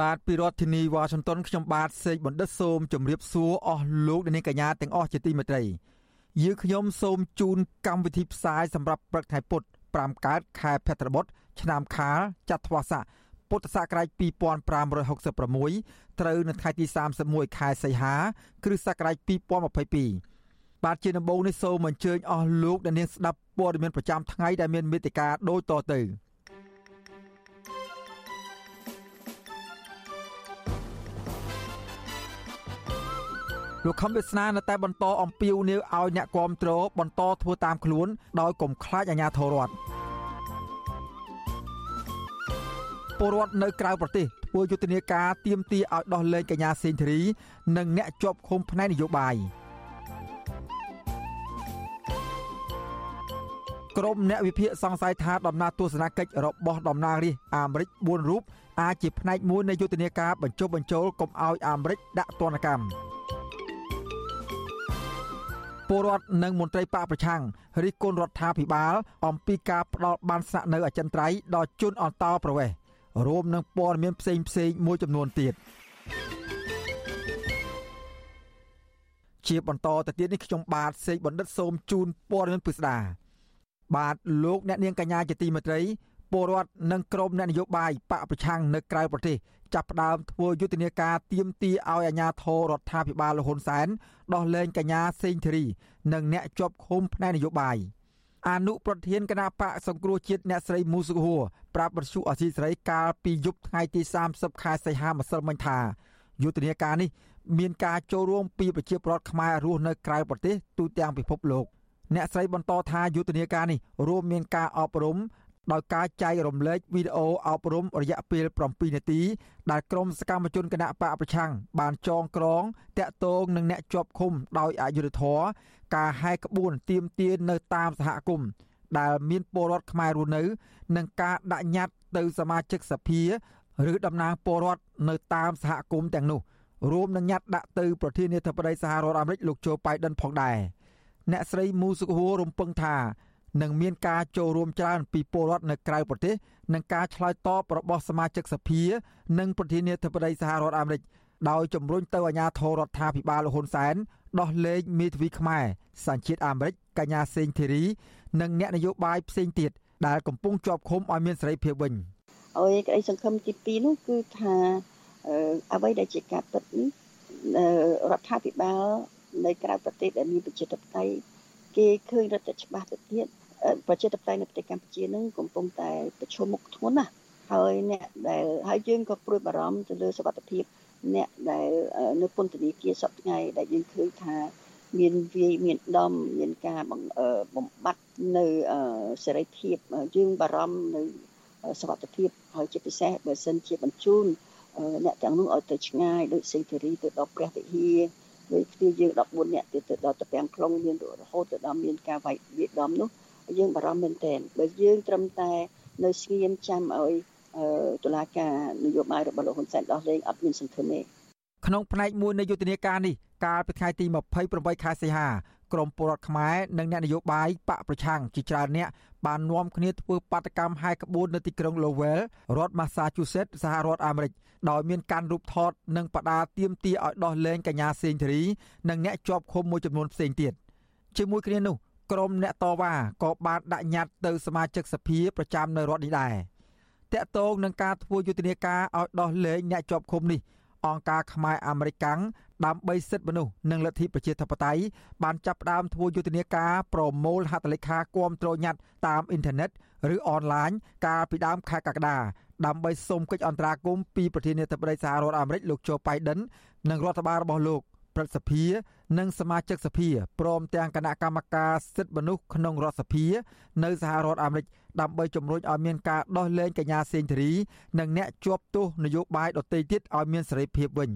បាទពីរដ្ឋធានីវ៉ាស៊ីនតោនខ្ញុំបាទសេកបណ្ឌិតសូមជម្រាបសួរអស់លោកអ្នកនាងកញ្ញាទាំងអស់ជាទីមេត្រីយើងខ្ញុំសូមជូនកម្មវិធីផ្សាយសម្រាប់ព្រឹកថ្ងៃពុទ្ធ5កើតខែភទ្របទឆ្នាំខាលចត្វាស័កពុទ្ធសករាជ2566ត្រូវនៅថ្ងៃទី31ខែសីហា គ្រិស្តសករាជ2022បាទជាដំបូងនេះសូមអញ្ជើញអស់លោកអ្នកនាងស្ដាប់ព័ត៌មានប្រចាំថ្ងៃដែលមានមេត្តាដូចតទៅ លោកខំវាសនានៅតែបន្តអំពាវនាវឲ្យអ្នកគាំទ្របន្តធ្វើតាមខ្លួនដោយកុំខ្លាចអាជ្ញាធររដ្ឋពលរដ្ឋនៅក្រៅប្រទេសធ្វើយុទ្ធនាការទាមទារឲ្យដោះលែងកញ្ញាសេងធារី និងអ្នកជាប់ឃុំផ្នែកនយោបាយក្រុមអ្នកវិភាគសង្ស័យថាដំណើរទស្សនកិច្ចរបស់តំណាងរាស្ត្រអាមេរិក4រូបអាចជាផ្នែកមួយនៃយុទ្ធនាការបញ្ចុះបញ្ចូលកុំឲ្យអាមេរិកដាក់ទណ្ឌកម្ម ពលរដ្ឋនិងមន្ត្រីបកប្រឆាំងរិះគន់រដ្ឋាភិបាលអំពីការផ្ដាល់បានស្នាក់នៅអចិន្ត្រៃយ៍ដល់ជនអន្តោប្រវេសន៍រួមនឹងព័ត៌មានផ្សេងផ្សេងមួយចំនួនទៀតជាបន្តទៅទៀតនេះខ្ញុំបាទសេកបណ្ឌិតសូមជូនព័ត៌មានពិស្ដាបាទលោកអ្នកនាងកញ្ញាជាទីមេត្រី ពលរដ្ឋនិងក្រុមអ្នកនយោបាយបកប្រឆាំងនៅក្រៅប្រទេសចាប់ផ្ដើមធ្វើយុទ្ធនាការទៀមទីឲ្យអាជ្ញាធររដ្ឋាភិបាលលហ៊ុនសែនដោះលែងកញ្ញាសេងធីរីនិងអ្នកជាប់ឃុំផ្នែកនយោបាយអនុប្រធានគណៈបកសង្គ្រោះជាតិអ្នកស្រីមូសុខហួរប្រាប់បទសុអសីស្រីកាលពីយប់ថ្ងៃទី30ខែសីហាម្សិលមិញថាយុទ្ធនាការនេះមានការចូលរួមពីប្រជាពលរដ្ឋខ្មែររស់នៅក្រៅប្រទេសទូទាំងពិភពលោកអ្នកស្រីបន្តថាយុទ្ធនាការនេះរួមមានការអប់រំ ដោយការចែករំលែកវីដេអូអប់រំរយៈពេល7នាទីដែលក្រុមសកម្មជនគណៈបកប្រឆាំងបានចងក្រងតាក់ទងនឹងអ្នកជាប់ឃុំដោយអយុធធរការហែកក្បួនទៀមទាននៅតាមសហគមន៍ដែលមានពលរដ្ឋខ្មែររស់នៅនិងការដាក់ញត្តិទៅសមាជិកសភាឬតំណាងពលរដ្ឋនៅតាមសហគមន៍ទាំងនោះរួមនឹងញត្តិដាក់ទៅប្រធានាធិបតីសហរដ្ឋអាមេរិកលោកโจ Biden ផងដែរអ្នកស្រីមូសុខហួររំពឹងថា នឹងមានការចូលរួមច្រើនពីពលរដ្ឋនៅក្រៅប្រទេសនិងការឆ្លើយតបរបស់សមាជិកសភា និងប្រធានាធិបតីសហរដ្ឋអាមេរិកដោយជំរុញទៅអាជ្ញាធររដ្ឋាភិបាលលហ៊ុនសែនដោះលែងមេធាវីខ្មែរសញ្ជាតិអាមេរិកកញ្ញាសេងធីរី និងអ្នកនយោបាយផ្សេងទៀតដែលកំពុងជាប់ឃុំឲ្យមានសេរីភាពវិញអើយក្តីសង្ឃឹមទី2នោះគឺថាអ្វីដែលជាការពិតនេះរដ្ឋាភិបាលនៅក្រៅប្រទេសដែលមានប្រជាធិបតេយ្យគេឃើញរដ្ឋច្បាស់ទៅទៀត ប្រជាធិបតេយ្យនៅប្រទេសកម្ពុជានឹងកំពុងតែប្រឈមមុខធ្ងន់ណាស់ហើយអ្នកដែលហើយយើងក៏ព្រួយបារម្ភទៅលើសុខភាពអ្នកដែលនៅពន្ធនាគារសពថ្ងៃដែលយើងឃើញថាមានវាយមានដំមានការបំបត្តិនៅសេរីភាពយើងបារម្ភនៅសុខភាពហើយជាពិសេសបើសិនជាបញ្ជូនអ្នកទាំងនោះឲ្យទៅឆ្ងាយដូចសេងធារីទៅដល់ព្រះវិហារដូចគ្នាយើង14នាក់ទៅដល់តាពាំងខ្លងមានរហូតទៅដល់មានការវាយវាយដំនោះ យើងបារម្ភមែនទែនបើយើងត្រឹមតែនៅស្ងៀមចាំឲ្យតុលាការនយោបាយរបស់លោកហ៊ុនសែនដោះលែងអត់មានសង្ឃឹមទេក្នុងផ្នែកមួយនៃយុទ្ធនាការនេះកាលពីថ្ងៃទី28ខែសីហាក្រមពលរដ្ឋខ្មែរនិងអ្នកនយោបាយបកប្រឆាំងជាច្រើនអ្នកបាននាំគ្នាធ្វើបាតកម្មហែកក្បួននៅទីក្រុង Lowell រដ្ឋ Massachusetts សហរដ្ឋអាមេរិកដោយមានការរូបថតនិងបដាទៀមទាឲ្យដោះលែងកញ្ញាសេងធារី និងអ្នកជាប់ឃុំមួយចំនួនផ្សេងទៀតជាមួយគ្នានោះ ក្រុមអ្នកតវ៉ាក៏បានដាក់ញត្តិទៅសមាជិកសភាប្រចាំនៅរដ្ឋនេះដែរតាក់ទងនឹងការធ្វើយុទ្ធនាការឲ្យដោះលែងអ្នកជាប់ឃុំនេះអង្គការខ្មែរអាមេរិកាំងដើម្បីសិទ្ធិមនុស្សនិងលទ្ធិប្រជាធិបតេយ្យបានចាប់ផ្ដើមធ្វើយុទ្ធនាការប្រមូលហត្ថលេខាគាំទ្រញត្តិតាមអ៊ីនធឺណិតឬអនឡាញកាលពីដើមខែកក្កដាដើម្បីសូមកិច្ចអន្តរាគមន៍ពីប្រធានាធិបតីសហរដ្ឋអាមេរិកលោកโจ Biden និងរដ្ឋបាលរបស់លោកព្រឹទ្ធសភា និងសមាជិកសភាព្រមទាំងគណៈកម្មការសិទ្ធិមនុស្សក្នុងរដ្ឋសភា នៅសហរដ្ឋអាមេរិកដើម្បីជំរុញឲ្យមានការដោះលែងកញ្ញាសេងធារី និងអ្នកជាប់ទោសនយោបាយដទៃទៀតឲ្យមានសេរីភាពវិញ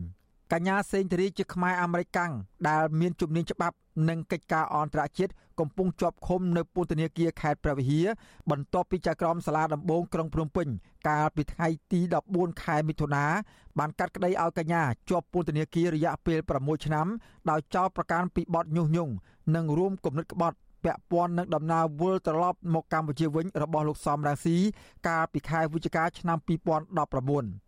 កញ្ញាសេងធារីជាខ្មែរអាមេរិកាំងដែលមានជំនាញច្បាប់និងកិច្ចការអន្តរជាតិកំពុងជាប់ឃុំនៅពន្ធនាគារខេត្តព្រះវិហារបន្ទាប់ពីចៅក្រមសាលាដំបងក្រុងភ្នំពេញកាលពីថ្ងៃទី14ខែមិថុនាបានកាត់ក្តីឲ្យកញ្ញាជាប់ពន្ធនាគាររយៈពេល6ឆ្នាំដោយចោទប្រកាន់ពីបទញុះញង់និងរួមគំនិតក្បត់ពាក់ព័ន្ធនឹងដំណើរវិលត្រឡប់មកកម្ពុជាវិញរបស់លោកសំរងស៊ីកាលពីខែវិច្ឆិកាឆ្នាំ2019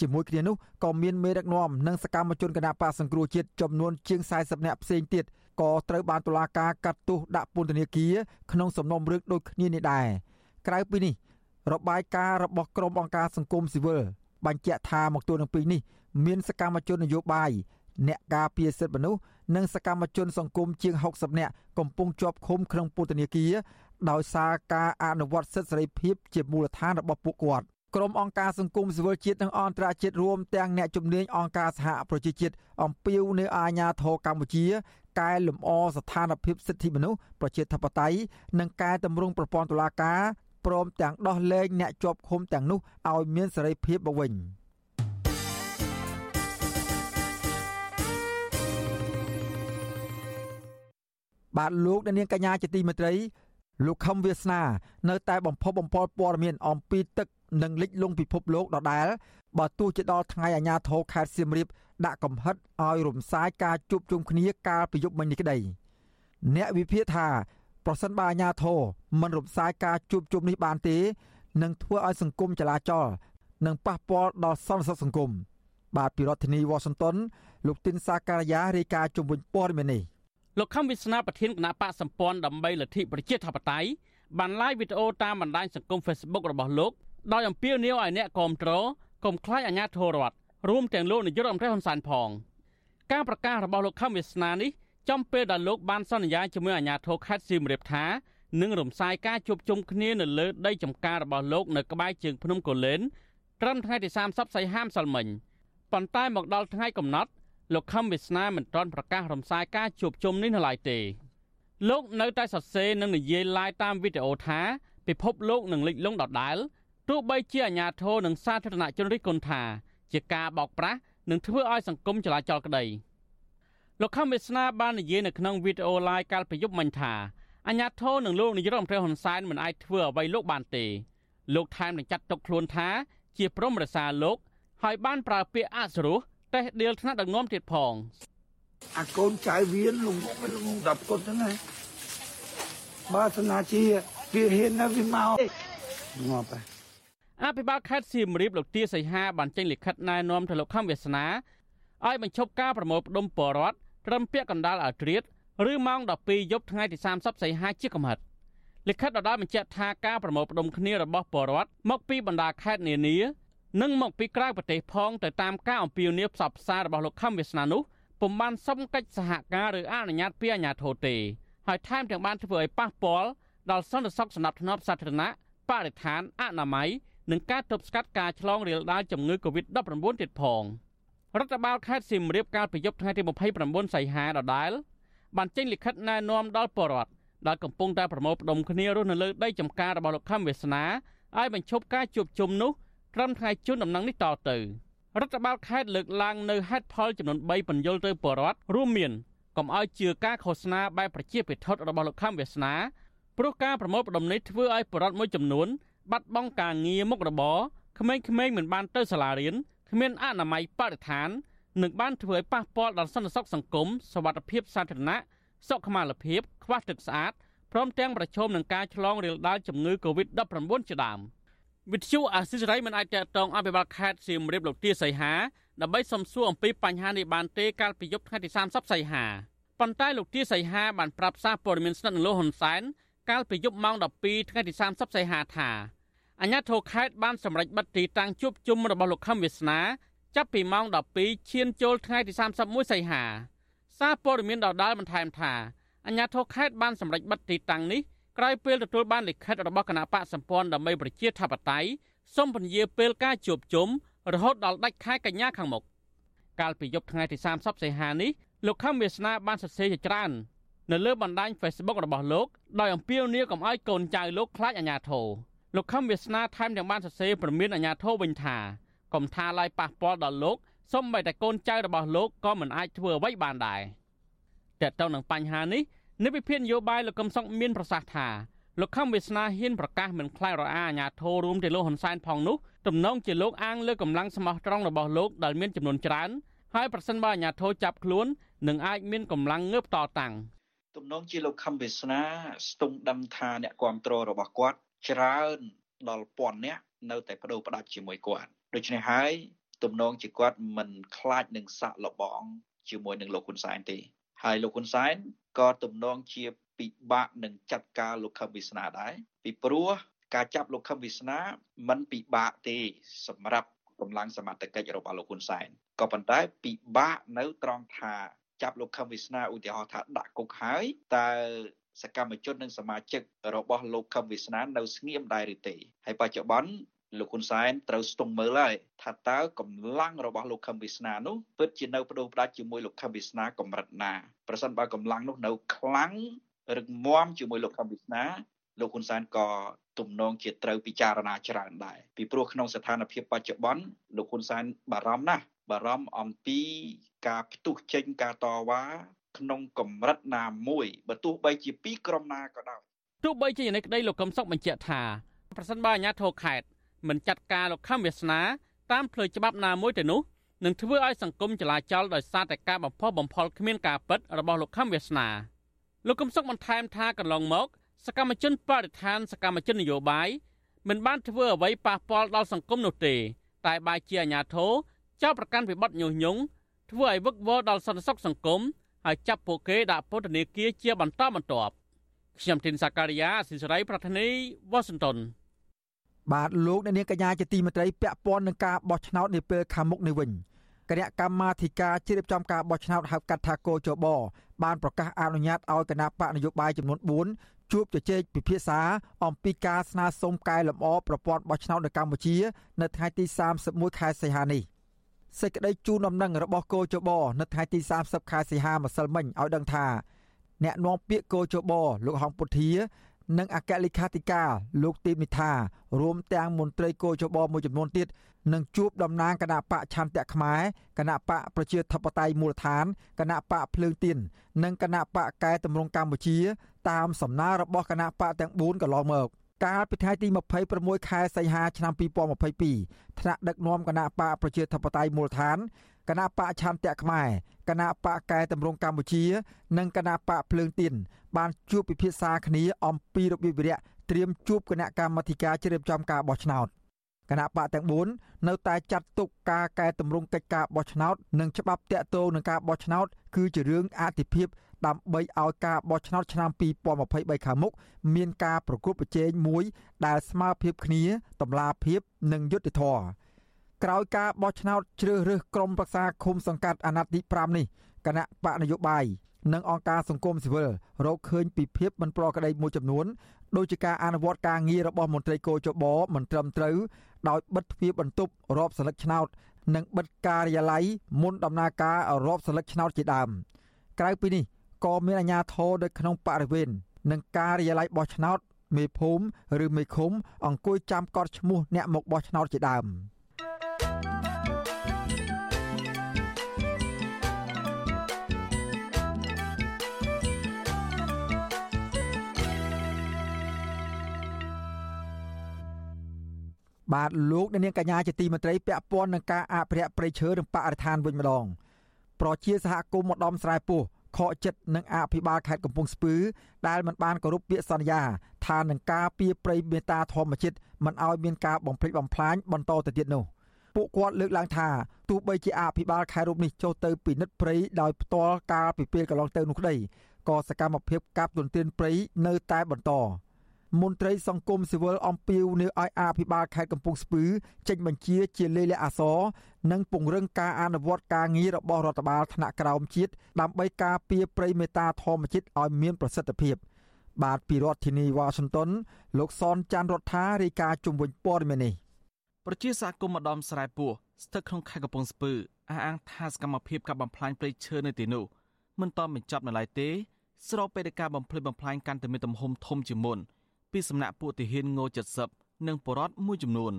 ជាមួយគ្នានោះក៏មានមេដឹកនាំនិងសកម្មជនគណបកសង្គ្រោះជាតិចំនួនជាង40នាក់ផ្សេងទៀតក៏ត្រូវបានតុលាការកាត់ទោសដាក់ពន្ធនាគារក្នុងសំណុំរឿងដូចគ្នានេះដែរក្រៅពីនេះ របាយការណ៍របស់ក្រុមអង្គការសង្គមស៊ីវិលបញ្ជាក់ថាមកទល់នឹងពេលនេះមានសកម្មជននយោបាយអ្នកការពារសិទ្ធិមនុស្សនិងសកម្មជនសង្គមជាង60នាក់កំពុងជាប់ឃុំក្នុងពន្ធនាគារដោយសារការអនុវត្តសិទ្ធិសេរីភាពជាមូលដ្ឋានរបស់ពួកគាត់ ក្រុមអង្គការសង្គមស៊ីវិលជាតិនិងអន្តរជាតិរួមទាំងអ្នកជំនាញអង្គការសហប្រជាជាតិអំពាវនាវអាជ្ញាធរកម្ពុជាកែលម្អស្ថានភាពសិទ្ធិមនុស្សប្រជាធិបតេយ្យនិងកែតម្រង់ប្រព័ន្ធតុលាការព្រមទាំងដោះលែងអ្នកជាប់ឃុំទាំងនោះឲ្យមានសេរីភាពមកវិញបាទលោកនាងកញ្ញាជាទីមេត្រី លោកខំវាសនា នៅតែបំផុសបំផុលព័ត៌មានអំពីទឹកនិងលិចលង់ពិភពលោកដដែលបើទោះជាដល់ថ្ងៃអាញាធរខេត្តសៀមរាបដាក់កំហិតឲ្យរំសាយការជួបជុំគ្នាកាលពីយប់មិញនេះក្តីអ្នកវិភាគថាប្រសិនបើអាញាធរមិនរំសាយការជួបជុំនេះបានទេនឹងធ្វើឲ្យសង្គមចលាចលនិងប៉ះពាល់ដល់សន្តិសុខសង្គមបាទពីរដ្ឋធានី Washington លោកទីនសាការីយ៉ារាយការណ៍ជុំវិញព័ត៌មាននេះ លោកខំវិស្នាប្រធានគណៈបកសម្ព័ន្ធដើម្បីលទ្ធិប្រជាធិបតេយ្យបានឡាយវីដេអូតាមបណ្ដាញសង្គម Facebook របស់លោកដោយអំពាវនាវឲ្យអ្នកគ្រប់គ្រងកុំខ្លាចអាជ្ញាធររដ្ឋរួមទាំងលោកនាយករដ្ឋមន្ត្រីហ៊ុនសែនផងការប្រកាសរបស់លោកខំវាសនានេះចំពេលដែលលោកបានសន្យាជាមួយអាជ្ញាធរខេត្តសៀមរាបថានឹងរំសាយការជួបជុំគ្នានៅលើដីចំការរបស់លោកនៅក្បែរជើងភ្នំកូលែនត្រឹមថ្ងៃទី30សីហាម្សិលមិញប៉ុន្តែមកដល់ថ្ងៃកំណត់ លោកខំវាសនាមិនទាន់ប្រកាសរំសាយការជួបជុំនេះនៅឡើយទេលោកនៅតែសរសេរនិងនិយាយឡាយតាមវីដេអូថាពិភពលោកនឹងលិចលង់ដដែលទោះបីជាអាញាធរនិងសាធារណជនរិះគន់ថា ជាការបោកប្រាស់នឹងធ្វើឲ្យសង្គមចលាចលក្តីលោកខំវាសនាបាននិយាយនៅក្នុងវីដេអូ live កាលពីយប់មិញថាអាញាធរនិងលោកនាយរដ្ឋមន្ត្រីហ៊ុនសែនមិនអាចធ្វើអ្វីលោកបានទេលោកថែមនឹងចាត់ទុកខ្លួនថា ជាព្រមរសាលោក ហើយបានប្រើពាក្យអសុរោះ តេះដៀលថ្នាក់ដឹកនាំទៀតផងអាកូនចៅវៀនលងដល់ពុតហ្នឹងណាបើសនាជាវាហ៊ានណាវាមកងាប់ហើយអភិបាលខេត្តសៀមរាបលោកទាសីហាបានចេញលិខិតណែនាំទៅលោកខំវាសនាឲ្យបញ្ឈប់ការប្រមូលផ្ដុំពលរដ្ឋត្រឹមពាក់កណ្ដាលឲ្យត្រៀតឬម៉ោង12យប់ថ្ងៃទី30សីហាជាកំហិតលិខិតដដែលបញ្ជាក់ថាការប្រមូលផ្ដុំគ្នារបស់ពលរដ្ឋមកពីបណ្ដាខេត្តនានា និងមកពីក្រៅប្រទេសផងទៅតាមការអំពាវនាវផ្សព្វផ្សាយរបស់លោកខំវាសនានោះពុំបានសមកិច្ចសហការឬអនុញ្ញាតពីអាជ្ញាធរទេហើយថែមទាំងបានធ្វើឲ្យប៉ះពាល់ដល់សន្តិសុខសម្រាប់ធ្នាប់សាធារណៈបរិស្ថានអនាម័យនិងការទប់ស្កាត់ការឆ្លងរាលដាលជំងឺ Covid-19 ទៀតផងរដ្ឋបាលខេត្តសៀមរាបកាលពីយប់ថ្ងៃទី29សីហាដដែលបានចេញលិខិតណែនាំដល់ពលរដ្ឋដែលកំពុងតែប្រមូលផ្ដុំគ្នារស់នៅលើដីចំការរបស់លោកខំវាសនាឲ្យបញ្ឈប់ការជួបជុំនោះ ត្រឹមថ្ងៃជូនដំណឹងនេះតទៅរដ្ឋបាលខេត្តលើកឡើងនៅហេតុផលចំនួន3បញ្យលទៅពលរដ្ឋរួមមានកុំឲ្យជឿការឃោសនាបែបប្រជាពិធរបស់លោកខំវាសនាព្រោះការប្រមូលផ្ដុំនេះធ្វើឲ្យពលរដ្ឋមួយចំនួនបាត់បង់ការងារមុខរបរក្មេងៗមិនបានទៅសាលារៀនគ្មានអនាម័យបរិស្ថាននិងបានធ្វើឲ្យប៉ះពាល់ដល់សន្តិសុខសង្គមសวัสดิភាពសាធារណៈសុខុមាលភាពខ្វះទឹកស្អាតព្រមទាំងប្រឈមនឹងការឆ្លងរាលដាលជំងឺ Covid-19 ជាដើម វិទ្យុអាស៊ីសេរីមិនអាចតតងអភិបាលខេត្តសៀមរាបលោកទាសីហាដើម្បីសំសួរអំពីបញ្ហានេះបានទេកាលពីយប់ថ្ងៃទី30សីហាប៉ុន្តែលោកទាសីហាបានប្រាប់សារព័ត៌មានស្និទ្ធនឹងលោកហ៊ុនសែនកាលពីយប់ម៉ោង12ថ្ងៃទី30សីហាថាអាជ្ញាធរខេត្តបានសម្រេចបិទទីតាំងជួបជុំរបស់លោកខឹមវាសនាចាប់ពីម៉ោង12ឈានចូលថ្ងៃទី31សីហាសារព័ត៌មានដដាលបន្ថែមថាអាជ្ញាធរខេត្តបានសម្រេចបិទទីតាំងនេះ ក្រោយពេលទទួលបានលិខិតរបស់គណៈបកសម្ព័ន្ធដើម្បីប្រជាធិបតេយ្យសូមពន្យាពេលការជួបជុំរហូតដល់ដាច់ខែកញ្ញាខាងមុខកាលពីយប់ថ្ងៃទី30សីហានេះលោកខំវាសនាបានសរសេរជាច្រើននៅលើបណ្ដាញ Facebook របស់លោកដោយអំពាវនាវកុំឲ្យកូនចៅលោកខ្លាចអាជ្ញាធរលោកខឹមវាសនាថែមទាំងបានសរសេរព្រមានអាញាធរវិញថាកុំថាឡាយប៉ះពាល់ដល់លោកសូម្បីតែកូនចៅរបស់លោកក៏មិនអាចធ្វើអ្វីបានដែរតើតើនឹងបញ្ហានេះ និវិភាននយោបាយលោកកឹមសុខមានប្រសាសន៍ថាលោកខំវាសនាហ៊ានប្រកាសមិនខ្លាចរអាអាញាធររួមទាំងលោកហ៊ុនសែនផងនោះទំនងជាលោកអាងលើកម្លាំងស្មោះត្រង់របស់លោកដែលមានចំនួនច្រើនហើយប្រសិនបើអាញាធរចាប់ខ្លួននឹងអាចមានកម្លាំងងើបតតាំងទំនងជាលោកខំវាសនាស្ទង់ដឹងថាអ្នកគ្រប់គ្រងរបស់គាត់ច្រើនដល់ពាន់នាក់នៅតែបដូរផ្ដាច់ជាមួយគាត់ដូច្នេះហើយទំនងជាគាត់មិនខ្លាចនឹងសាក់លបងជាមួយនឹងលោកហ៊ុនសែនទេហើយលោកហ៊ុនសែន ក៏ទំនងជាពិបាកនឹងចាត់ការលោកខឹមវាសនាដែរពីព្រោះការចាប់លោកខឹមវាសនាមិនពិបាកទេ សម្រាប់កម្លាំងសមត្ថកិច្ចរបស់លោកហ៊ុនសែនក៏ប៉ុន្តែពិបាកនៅត្រង់ថាចាប់លោកខឹមវាសនាឧទាហរណ៍ថាដាក់គុកហើយតើសកម្មជននិងសមាជិករបស់លោកខឹមវាសនានៅស្ងៀមដែរឬទេហើយបច្ចុប្បន្ន លោកហ៊ុនសែនត្រូវស្ទង់មើលហើយថាតើកម្លាំងរបស់លោកខឹមវាសនានោះពិតជានៅបដូរផ្ដាច់ជាមួយលោកខឹមវាសនាកម្រិតណាប្រសិនបើកម្លាំងនោះនៅខ្លាំងរឹងមាំជាមួយលោកខំវិស្នាលោកហ៊ុនសែនក៏ទំនងជាត្រូវពិចារណាច្រើនដែរពីព្រោះក្នុងស្ថានភាពបច្ចុប្បន្នលោកហ៊ុនសែនបារម្ភណាស់បារម្ភអំពីការផ្ទុះចេញការតវ៉ាក្នុងកម្រិតណាមួយបើទោះបីជាពីក្រុមណាក៏ដោយទោះបីជាយ៉ាងនេះក្តីលោកកឹមសុខបញ្ជាក់ថាប្រសិនបើអាជ្ញាធរខេត្ត មិនចាត់ការលោកខំវាសនាតាមផ្លូវច្បាប់ណាមួយទៅនោះនឹងធ្វើឲ្យសង្គមចលាចលដោយសារតែការបំផុសបំផុលគ្មានការពិតរបស់លោកខំវាសនាលោកកឹមសុខបន្ថែមថាកន្លងមក សកម្មជនបរិស្ថានសកម្មជននយោបាយមិនបានធ្វើអ្វីប៉ះពាល់ដល់សង្គមនោះទេ តែបែរជាអាញាធរចោទប្រកាន់ពីបទញុះញង់ធ្វើឲ្យវឹកវរដល់សន្តិសុខសង្គមហើយចាប់ពួកគេដាក់ពន្ធនាគារជាបន្តបន្ទាប់ខ្ញុំទីនសាការីយ៉ាស៊ីសេរីប្រធានីវ៉ាស៊ីនតោន បាទលោកអ្នកនាងកញ្ញាជាទីមេត្រីពាក់ព័ន្ធនឹងការបោះឆ្នោតនាពេលខាងមុខនេះវិញគណៈកម្មាធិការជ្រៀបចំការបោះឆ្នោតហៅកាត់ថាកោចបបានប្រកាសអនុញ្ញាតឲ្យគណៈបកនយោបាយចំនួន4ជួបជជែកពិភាក្សាអំពីការស្នើសុំកែលម្អប្រព័ន្ធបោះឆ្នោតនៅកម្ពុជា នៅថ្ងៃទី31ខែសីហានេះសេចក្តីជូនដំណឹងរបស់កោចបនៅថ្ងៃទី30ខែសីហាម្សិលមិញឲ្យដឹងថាអ្នកនាំពាក្យកោចបលោកហងពុធា និងអគ្គលេខាធិការលោកទីមនិថារួមទាំងមន្ត្រីគោចបមួយចំនួនទៀតនឹងជួបតំណាងគណៈបកឆន្ទៈខ្មែរគណៈបកប្រជាធិបតេយ្យមូលដ្ឋានគណៈបកភ្លើងទៀននិងគណៈបកកែតម្រង់កម្ពុជា តាមសំណើរបស់គណៈបកទាំង4កន្លងមកកាលពីថ្ងៃទី26ខែសីហាឆ្នាំ2022ថ្នាក់ដឹកនាំគណៈបកប្រជាធិបតេយ្យមូលដ្ឋាន គណៈបកឆន្ទៈខ្មែរគណៈបកកែតម្រង់កម្ពុជា និងគណៈបកភ្លើងទៀនបានជួបពិភាក្សាគ្នាអំពីរបៀបវិរៈត្រៀមជួបគណៈកម្មាធិការជ្រៀបចំការបោះឆ្នោតគណៈបកទាំង4នៅតែចាត់ទុកការកែតម្រង់កិច្ចការបោះឆ្នោតនិងច្បាប់តាក់ទងនឹងការបោះឆ្នោតគឺជារឿងអតិភិបដើម្បីឲ្យការបោះឆ្នោតឆ្នាំ2023ខាងមុខមានការប្រកួតប្រជែងមួយដែលស្មើភាពគ្នាតម្លាភាពនិងយុត្តិធម៌ ក្រោយការបោះឆ្នោតជ្រើសរើសក្រុមប្រឹក្សាឃុំសង្កាត់អាណត្តិទី5នេះគណៈបកនយោបាយនិងអង្គការសង្គមស៊ីវិលរកឃើញពីភាពមិនប្រក្រតីមួយចំនួនដូចជាការអនុវត្តការងាររបស់មន្ត្រីគោចបមិនត្រឹមត្រូវដោយបិទទ្វារបន្ទប់រាប់សិលឹកឆ្នោត និងបិទការិយាល័យមុនដំណើរការរាប់សិលឹកឆ្នោតជាដើមក្រៅពីនេះក៏មានអាជ្ញាធរនៅក្នុងបរិវេណនិងការិយាល័យបោះឆ្នោតមេភូមិឬមេឃុំអង្គុយចាំកត់ឈ្មោះអ្នកមកបោះឆ្នោតជាដើម។ បាទលោកអ្នកនាងកញ្ញាជាទីមេត្រីពាក់ព័ន្ធនឹងការអភិរក្សព្រៃឈើនិងបរិស្ថានវិញម្ដងប្រជាសហគមន៍ម្ដំស្រែពោះខកចិត្តនឹងអភិបាលខេត្តកំពង់ស្ពឺដែលមិនបានគោរពពាក្យសន្យាថានឹងការពីព្រៃមេតាធម្មជាតិមិនឲ្យមានការបំផ្លិចបំផ្លាញបន្តទៅទៀតនោះពួកគាត់លើកឡើងថាទោះបីជាអភិបាលខេត្តរូបនេះចូលទៅពិនិត្យព្រៃដោយផ្ទាល់កាលពីពេលកន្លងទៅនោះក្តីក៏សកម្មភាពកាប់ទន្ទ្រានព្រៃនៅតែបន្ត មន្ត្រីសង្គមស៊ីវិលអំពាវនាវឲ្យអភិបាលខេត្តកំពង់ស្ពឺចេញបញ្ជាជាលេខលះអសរនិងពង្រឹងការអនុវត្តការងាររបស់រដ្ឋបាលថ្នាក់ក្រោមជាតិដើម្បីការពារព្រៃមេតាធម្មជាតិឲ្យមានប្រសិទ្ធភាព បាទពីរដ្ឋធានីវ៉ាស៊ីនតោនលោកសនច័ន្ទរដ្ឋារាយការណ៍ជំវិញព័ត៌មាននេះប្រជាសហគមន៍ម្ដំស្រែពោះស្ថិតក្នុងខេត្តកំពង់ស្ពឺអះអាងថាសកម្មភាពកាប់បំផ្លាញព្រៃឈើនៅទីនោះមិនទាន់បញ្ចប់នៅឡើយទេស្របពេលដែលការបំផ្លិចបំផ្លាញកាន់តែមានទំហំធំជាងមុន ពីសំណាក់ពួកទាហានង70និងបរតមួយចំនួន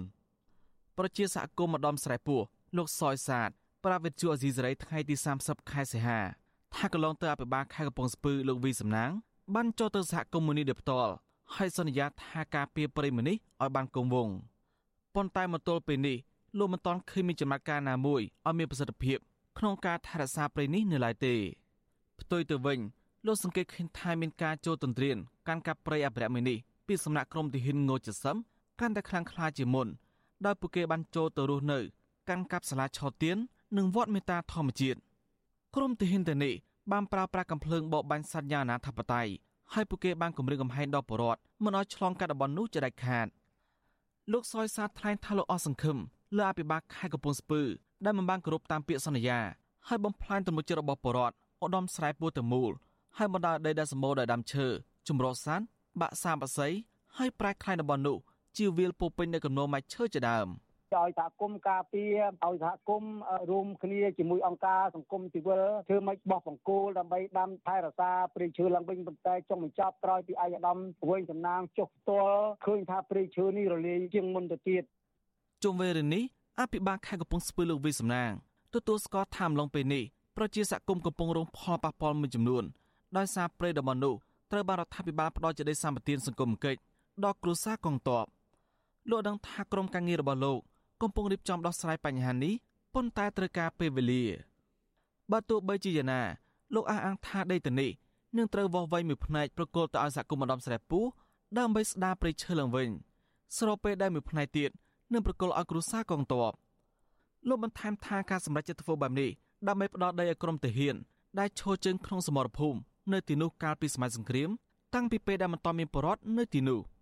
ប្រជាសហគមន៍ម្ដំស្រែពោះលោកសយសាទប្រាវិទ្យាអេស៊ីសេរីថ្ងៃទី30ខែសីហាថាកន្លងទៅអភិបាលខេត្តកំពង់ស្ពឺលោកវីសំណាងបានចូលទៅសហគមន៍មូនីដោយផ្ទាល់ហើយសន្យាថាការពៀប្រិមនេះឲ្យបានគង់វង្សប៉ុន្តែមកទល់ពេលនេះលោកមិនទាន់ឃើញមានចំណាត់ការណាមួយឲ្យមានប្រសិទ្ធភាពក្នុងការថែរក្សាព្រៃនេះនៅឡើយទេផ្ទុយទៅវិញលោកសង្កេតឃើញថាមានការចូលទន្ទ្រានកាន់កាប់ព្រៃអភិរក្សមួយនេះ ពីសំណាក់ក្រុមទាហានងូចសឹមកាន់តែខ្លាំងក្លាជាមុនដោយពួកគេបានចូលទៅរស់នៅកាន់កាប់សាលាឆោទៀននិងវត្តមេតាធម្មជាតិក្រុមទាហានទៅនេះបានប្រើប្រាស់កំភ្លើងបបបាញ់សត្វយ៉ាងអនាធបត័យហើយពួកគេបានគម្រាមកំហែងដល់ប្រជាពលរដ្ឋមិនឲ្យឆ្លងកាត់តំបន់នោះជាដាច់ខាតលោកសយសាថ្លែងថាលោកអស់សង្ឃឹមលើអភិបាលខេត្តកំពង់ស្ពឺដែលមិនបានគោរពតាមពាក្យសន្យាហើយបំផ្លាញទំនុកចិត្តរបស់ប្រជាពលរដ្ឋឧត្តមស្រែពោះទៅមូលហើយបណ្ដាដីដែលសម្បូរដោយដើមឈើចម្រុះសាន បាក់សាមបស័យហើយប្រែក្លាយតំបន់នោះជាវាលពោពេញនៅកំណោម៉ាច់ឈើជាដើម។ឲ្យសហគមន៍ការពារឲ្យសហគមន៍រួមគ្នាជាមួយអង្គការសង្គមស៊ីវិលធ្វើម៉េចបោះបង្គោលដើម្បីដាំថែរក្សាព្រៃឈើឡើងវិញប៉ុន្តែចុងបញ្ចប់ក្រោយពីអាយដាមវិញសំណាងចុះផ្ទាល់ឃើញថាព្រៃឈើនេះរលាយជាងមុនទៅទៀតជុំវេលានេះអភិបាលខេត្តកំពង់ស្ពឺលោកវិសំណាងទទួលស្គាល់ថាមឡុងពេលនេះប្រជាសកម្មកំពុងរងផលប៉ះពាល់មួយចំនួនដោយសារព្រៃតំបន់នោះ ត្រូវបានរដ្ឋាភិបាលផ្ដល់ជាដីសម្បត្តិសង្គមកិច្ចដល់គ្រួសារកងទ័ពលោកដឹងថាក្រុមការងាររបស់លោកកំពុងរៀបចំដោះស្រាយបញ្ហានេះប៉ុន្តែត្រូវការពេលវេលាបើទោះបីជាយ៉ាងណាលោកអះអាងថាដីទៅនេះនឹងត្រូវវាស់វែងមួយផ្នែកប្រគល់ទៅឲ្យសហគមន៍ម្ដំស្រែពូដើម្បីស្ដារព្រៃឈើឡើងវិញស្របពេលដែលមួយផ្នែកទៀតនឹងប្រគល់ឲ្យគ្រួសារកងទ័ពលោកបន្ថែមថាការសម្រេចចិត្តធ្វើបែបនេះដើម្បីផ្ដល់ដីឲ្យក្រុមទាហានដែលឈរជើងក្នុងសមរភូមិ នៅទីនោះកាលពីសម័យសង្គ្រាមតាំងពីពេលដែលមិនទាន់មានបរិវត្តនៅទីនោះ។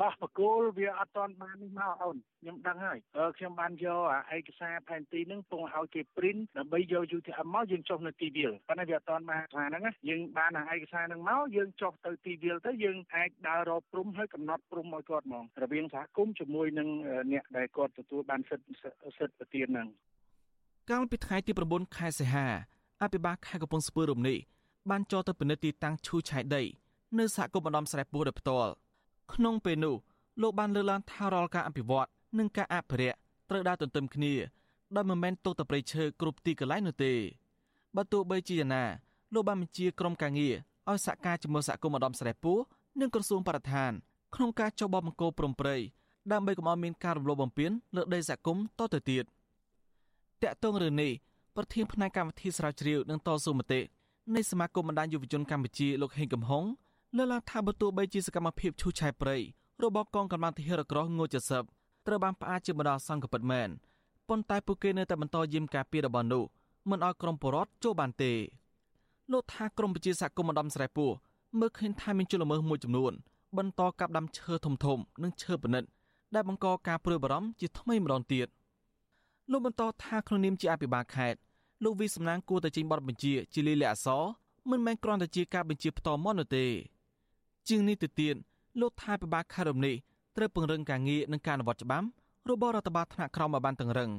បោះបកគោលវាអត់ទាន់បាននេះមកអូនខ្ញុំដឹងហើយខ្ញុំបានយកអាឯកសារផែនទីហ្នឹងពងឲ្យគេ print ដើម្បីយក UTM មកយើងចុះនៅទីវាលប៉ុន្តែវាអត់ទាន់បានថាហ្នឹងណាយើងបានអាឯកសារហ្នឹងមកយើងចុះទៅទីវាលទៅយើងអាចដើររកព្រំហើយកំណត់ព្រំឲ្យគាត់ហ្មងរវាងសហគមន៍ជាមួយនឹងអ្នកដែលគាត់ទទួលបានសិទ្ធិសិទ្ធិប្រទានហ្នឹងកាលពីថ្ងៃទី9ខែសីហាអភិបាលខេត្តកំពង់ស្ពឺរំនេះ បានចោទទៅពិនិត្យទីតាំងឈូឆាយដីនៅសហគមន៍បណ្ដំស្រែពោះដោយផ្ទាល់ក្នុងពេលនោះលោកបានលើកឡើងថារាល់ការអភិវឌ្ឍនិងការអភិរក្សត្រូវដើរទន្ទឹមគ្នាដោយមិនមែនទុកតែព្រៃឈើគ្រប់ទីកន្លែងនោះទេបើទោះបីជាយ៉ាងណាលោកបានបញ្ជាក្រុមការងារឲ្យសហការជាមួយសហគមន៍ម្ដំស្រែពោះនិងក្រសួងបរិស្ថានក្នុងការចុះបោះបង្គោលព្រំព្រៃដើម្បីកុំឲ្យមានការរំលោភបំពានលើដីសហគមន៍តទៅទៀតតាក់ទងរឿងនេះប្រធានផ្នែកកម្មវិធីស្រាវជ្រាវនិងតស៊ូមតិ នៃសមាគមបណ្ដាញយុវជនកម្ពុជាលោកហេងកំហុងលើកឡើងថាបើទោះបីជាសកម្មភាពឈូសឆាយព្រៃរបស់កងកម្លាំងទាហានរក្រោះងូ70ត្រូវបានផ្អាកជាបណ្ដោះអាសន្នក៏ពិតមែនប៉ុន្តែពួកគេនៅតែបន្តយាមការពាររបស់នោះមិនឲ្យក្រុមបរដ្ឋចូលបានទេលោកថាក្រមប្រជាសហគមន៍ម្ដំស្រែពោះមើលឃើញថាមានជនល្មើសមួយចំនួន បន្តកាប់ដាំឈើធំធំ និងឈើប៉និតដែលបង្កការព្រួយបារម្ភជាថ្មីម្ដងទៀតលោកបន្តថាក្នុងនាមជាអភិបាលខេត្ត លោកវីសំណាងគួរតែចេញបទបញ្ជាជាលិលាអសរមិនមែនគ្រាន់តែជាការបញ្ជាផ្ទាល់មាត់នោះទេ ជាងនេះទៅទៀតលោកថាពិបាកខេត្តរំនេះត្រូវពង្រឹងការងារនិងការអនុវត្តច្បាប់របស់រដ្ឋបាលថ្នាក់ក្រោមឲ្យបានតឹងរឹង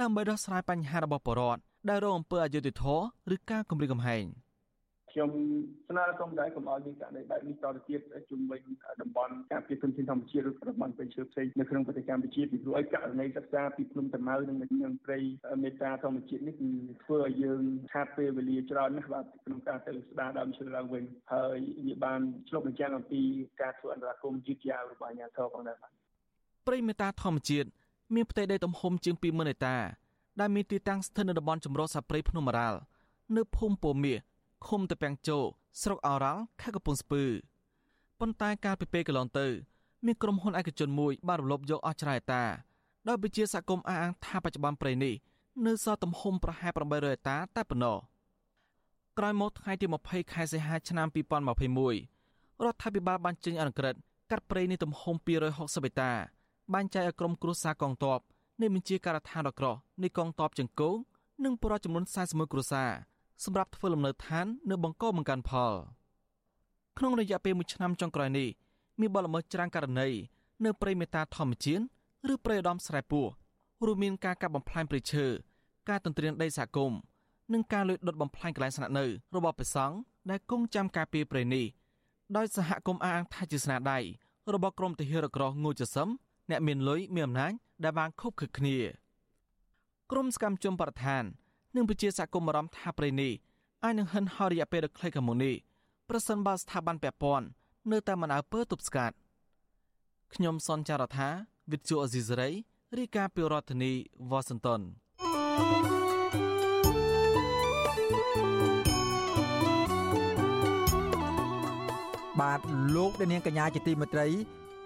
ដើម្បីដោះស្រាយបញ្ហារបស់ប្រជាពលរដ្ឋដែលរងអំពើអយុត្តិធម៌ឬការគំរាមកំហែង។ ខ្ញុំស្នើសុំដែរកុំឲ្យមានករណីបែបនេះតទៅទៀតជុំវិញតំបន់ការពារធនធានធម្មជាតិឬតំបន់ព្រៃឈើផ្សេងនៅក្នុងប្រទេសកម្ពុជាពីព្រោះឲ្យករណីសិក្សាពីភ្នំតាម៉ៅនិងនឹងព្រៃមេតាធម្មជាតិនេះគឺធ្វើឲ្យយើងខាតពេលវេលាច្រើនណាស់បាទក្នុងការទៅស្ដារដើមឈើឡើងវិញហើយវាបានឆ្លុះបញ្ចាំងអំពីការធ្វើអន្តរាគមន៍យឺតយ៉ាវរបស់អាជ្ញាធរផងដែរបាទព្រៃមេតាធម្មជាតិមានផ្ទៃដីទំហំជាង20000ហិកតាដែលមានទីតាំងស្ថិតនៅតំបន់ចម្រុះសាព្រៃភ្នំរ៉ាល់នៅភូមិពោមាស ឃុំតាពាំងជោស្រុកអរ៉ាល់ខេត្តកំពង់ស្ពឺប៉ុន្តែកាលពីពេលកន្លងទៅមានក្រុមហ៊ុនឯកជនមួយបានរំលោភយកអស់ច្រែតាដោយវិជាសហគមន៍អះអាងថាបច្ចុប្បន្នព្រៃនេះនៅសល់ទំហំប្រហែល800ហិកតាតែប៉ុណ្ណោះក្រោយមកថ្ងៃទី20ខែសីហាឆ្នាំ2021រដ្ឋាភិបាលបានចេញអនុក្រឹត្យកាត់ព្រៃនេះទំហំ260ហិកតាបែងចែកឲ្យក្រុមគ្រួសារកងទ័ពនៃបញ្ជាការដ្ឋានរក្រោះនៃកងទ័ពជង្គង់និងពលរដ្ឋចំនួន41គ្រួសារ សម្រាប់ធ្វើលំនៅឋាននៅបង្កបង្កើនផលក្នុងរយៈពេល1ឆ្នាំចុងក្រោយនេះមានបលល្មើសច្រើនករណីនៅព្រៃមេតាធម្មជាតិឬព្រៃឧត្តមស្រែពោះរួមមានការកាប់បំផ្លាញព្រៃឈើការទន្ទ្រានដីសហគមន៍និងការលួចដុតបំផ្លាញកន្លែងស្នាក់នៅរបស់ព្រះសង្ឃដែលគង់ចាំការពារព្រៃនេះដោយសហគមន៍អាងថាជាស្នាដៃរបស់ក្រុមទាហានរក្រោះងូចសឹមអ្នកមានលុយមានអំណាចដែលបានខុបខិតគ្នាក្រុមសកម្មជនបរិស្ថាន និងប្រជាសហគមន៍អារម្មណ៍ថាប្រេនេះអាចនឹងហិនហោររយៈពេលដ៏ខ្លីខាងមុខនេះប្រសិនបើស្ថាប័នពាក់ព័ន្ធនៅតែមិនអើពើទប់ស្កាត់ខ្ញុំសនចាររថាវិទ្យុអេស៊ីសរ៉ៃរាយការណ៍ពីរដ្ឋធានីវ៉ាស៊ីនតោនបាទលោកនាងកញ្ញាជាទីមេត្រី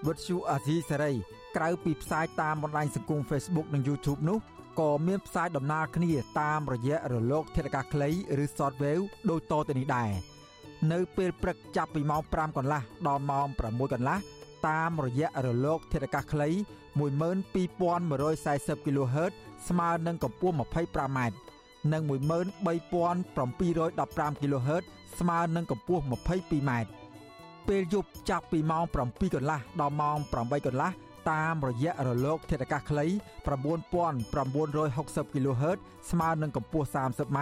វិទ្យុអាស៊ីសេរីក្រៅពីផ្សាយតាមបណ្ដាញសង្គម Facebook និង YouTube នោះ ក៏មានផ្សាយដំណើរគ្នាតាមរយៈរលក ធាតុអាកាសខ្លីឬ Shortwave ដូចតទៅនេះដែរនៅពេលព្រឹកចាប់ពីម៉ោង5កន្លះដល់ម៉ោង6កន្លះតាមរយៈរលក ធាតុអាកាសខ្លី12140 kHz ស្មើនឹងកម្ពស់ 25m និង13715 kHz ស្មើនឹងកម្ពស់ 22m ពេលយប់ចាប់ពីម៉ោង7កន្លះដល់ម៉ោង8កន្លះ តាមរយៈរលកធាតុអាកាសខ្លី9960 kHz ស្មើនឹងកម្ពស់ 30m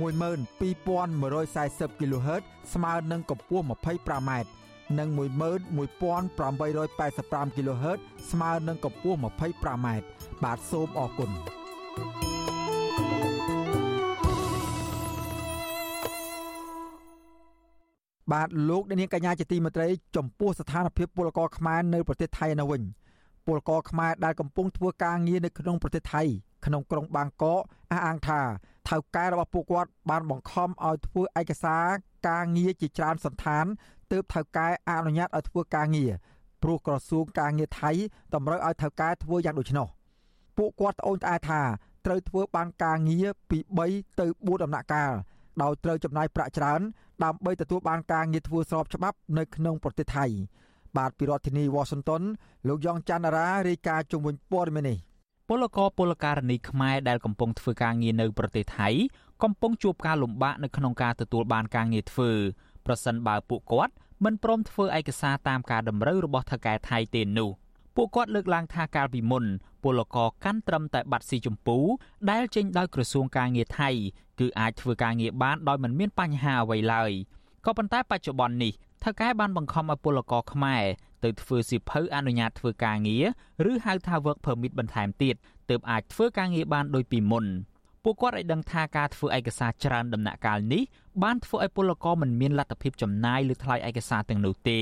12140 kHz ស្មើនឹងកម្ពស់ 25m និង11885 kHz ស្មើនឹងកម្ពស់ 25m បាទសូមអរគុណបាទលោកនាងកញ្ញាជាទីមេត្រីចំពោះស្ថានភាពពលករខ្មែរនៅប្រទេសថៃនៅវិញ ពលករខ្មែរដែលកំពុងធ្វើការងារនៅក្នុងប្រទេសថៃក្នុងក្រុងបាងកកអះអាងថាថៅកែរបស់ពួកគាត់បានបង្ខំឲ្យធ្វើឯកសារការងារជាច្រើនសន្តានទើបថៅកែអនុញ្ញាតឲ្យធ្វើការងារព្រោះក្រសួងការងារថៃតម្រូវឲ្យថៅកែធ្វើយ៉ាងដូច្នោះពួកគាត់ត្អូញត្អែថាត្រូវធ្វើបានការងារពី3ទៅ4ដំណាក់កាលដោយត្រូវចំណាយប្រាក់ច្រើនដើម្បីទទួលបានការងារធ្វើស្របច្បាប់នៅក្នុងប្រទេសថៃ បាទពីរដ្ឋធានី Washington លោកយ៉ងច័ន្ទរារាយការណ៍ជុំវិញព័ត៌មាននេះពលករពលករនីខ្មែរដែលកំពុងធ្វើការងារនៅប្រទេសថៃកំពុងជួបការលំបាកនៅក្នុងការទទួលបានការងារធ្វើប្រសិនបើពួកគាត់មិនព្រមធ្វើឯកសារតាមការតម្រូវរបស់ថៅកែថៃទេនោះពួកគាត់លើកឡើងថាកាលពីមុនពលករកាន់ត្រឹមតែបាត់ស៊ីចម្ពូដែលចេញដោយក្រសួងការងារថៃគឺអាចធ្វើការងារបានដោយមិនមានបញ្ហាអ្វីឡើយក៏ប៉ុន្តែបច្ចុប្បន្ននេះ ថៅកែបានបង្ខំឲ្យពលករខ្មែរទៅធ្វើសៀវភៅអនុញ្ញាតធ្វើការងារឬហៅថា work permit បន្ថែមទៀតទើបអាចធ្វើការងារបានដូចពីមុនពួកគាត់ឲ្យដឹងថាការធ្វើឯកសារច្រើនដំណាក់កាលនេះបានធ្វើឲ្យពលករមិនមានលទ្ធភាពចំណាយលើថ្លៃឯកសារទាំងនោះទេ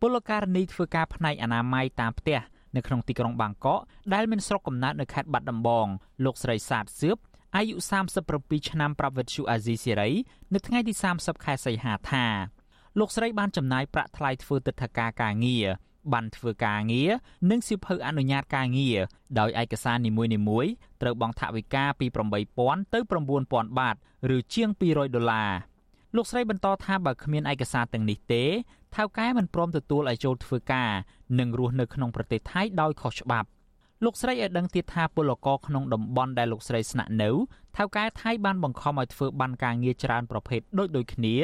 ពលករនីធ្វើការផ្នែកអនាម័យតាមផ្ទះនៅក្នុងទីក្រុងបាងកកដែលមានស្រុកកំណើតនៅខេត្តបាត់ដំបងលោកស្រីសាទសឿបអាយុ37ឆ្នាំប្រាប់វិទ្យុអាស៊ីសេរីនៅថ្ងៃទី30ខែសីហាថា លោកស្រីបានចំណាយប្រាក់ថ្លៃធ្វើទិដ្ឋាការការងារបានធ្វើការងារនិងសៀវភៅអនុញ្ញាតការងារដោយឯកសារនីមួយៗត្រូវបង់ថវិកាពី8000ទៅ9000បាតឬជាង200ដុល្លារលោកស្រីបន្តថាបើគ្មានឯកសារទាំងនេះទេថៅកែមិនព្រមទទួលឲ្យចូលធ្វើការនិងរស់នៅក្នុងប្រទេសថៃដោយខុសច្បាប់លោកស្រីឲ្យដឹងទៀតថាពលករក្នុងតំបន់ដែលលោកស្រីស្នាក់នៅថៅកែថៃបានបង្ខំឲ្យធ្វើបានការងារច្រើនប្រភេទដូចដូចគ្នា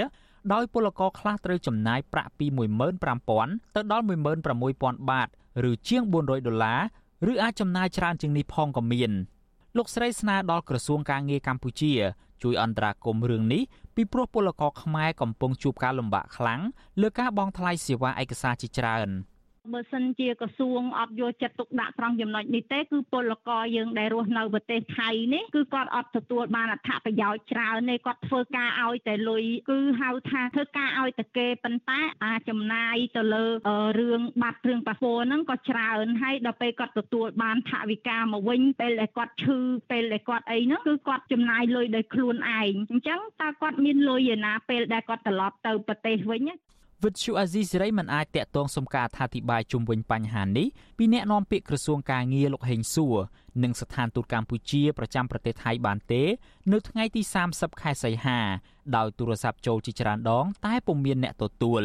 ដោយពលករខ្លះត្រូវចំណាយប្រាក់ពី15000ទៅដល់16000បាតឬជាង400ដុល្លារឬអាចចំណាយច្រើនជាងនេះផងក៏មានលោកស្រីស្នើដល់ក្រសួងការងារកម្ពុជា ជួយអន្តរាគមន៍រឿងនេះពីព្រោះពលករខ្មែរកំពុងជួបការលំបាកខ្លាំងលើការបង់ថ្លៃសេវាឯកសារជាច្រើន។ បើសិនជាក្រសួងអត់យកចិត្តទុកដាក់ត្រង់ចំណុចនេះទេគឺពលករយើងដែលរស់នៅប្រទេសថៃនេះគឺគាត់អត់ទទួលបានអត្ថប្រយោជន៍ច្រើនទេគាត់ធ្វើការឲ្យតែលុយគឺហៅថាធ្វើការឲ្យតែគេប៉ុន្តែអាចំណាយទៅលើរឿងបាត់រឿងប៉ាសពតហ្នឹងក៏ច្រើនហើយដល់ពេលគាត់ទទួលបានថវិកាមកវិញពេលដែលគាត់ឈឺពេលដែលគាត់អីហ្នឹងគឺគាត់ចំណាយលុយដោយខ្លួនឯងអញ្ចឹងតើគាត់មានលុយឯណាពេលដែលគាត់ត្រឡប់ទៅប្រទេសវិញ វិទ្យុអាស៊ីសេរីមិនអាចតាក់ទងសុំការអធិប្បាយជុំវិញបញ្ហានេះពីអ្នកនាំពាក្យក្រសួងការងារលោកហេងសួរនិងស្ថានទូតកម្ពុជាប្រចាំប្រទេសថៃបានទេ នៅថ្ងៃទី30ខែសីហាដោយទូរស័ព្ទចូលជាច្រើនដង តែពុំមានអ្នកទទួល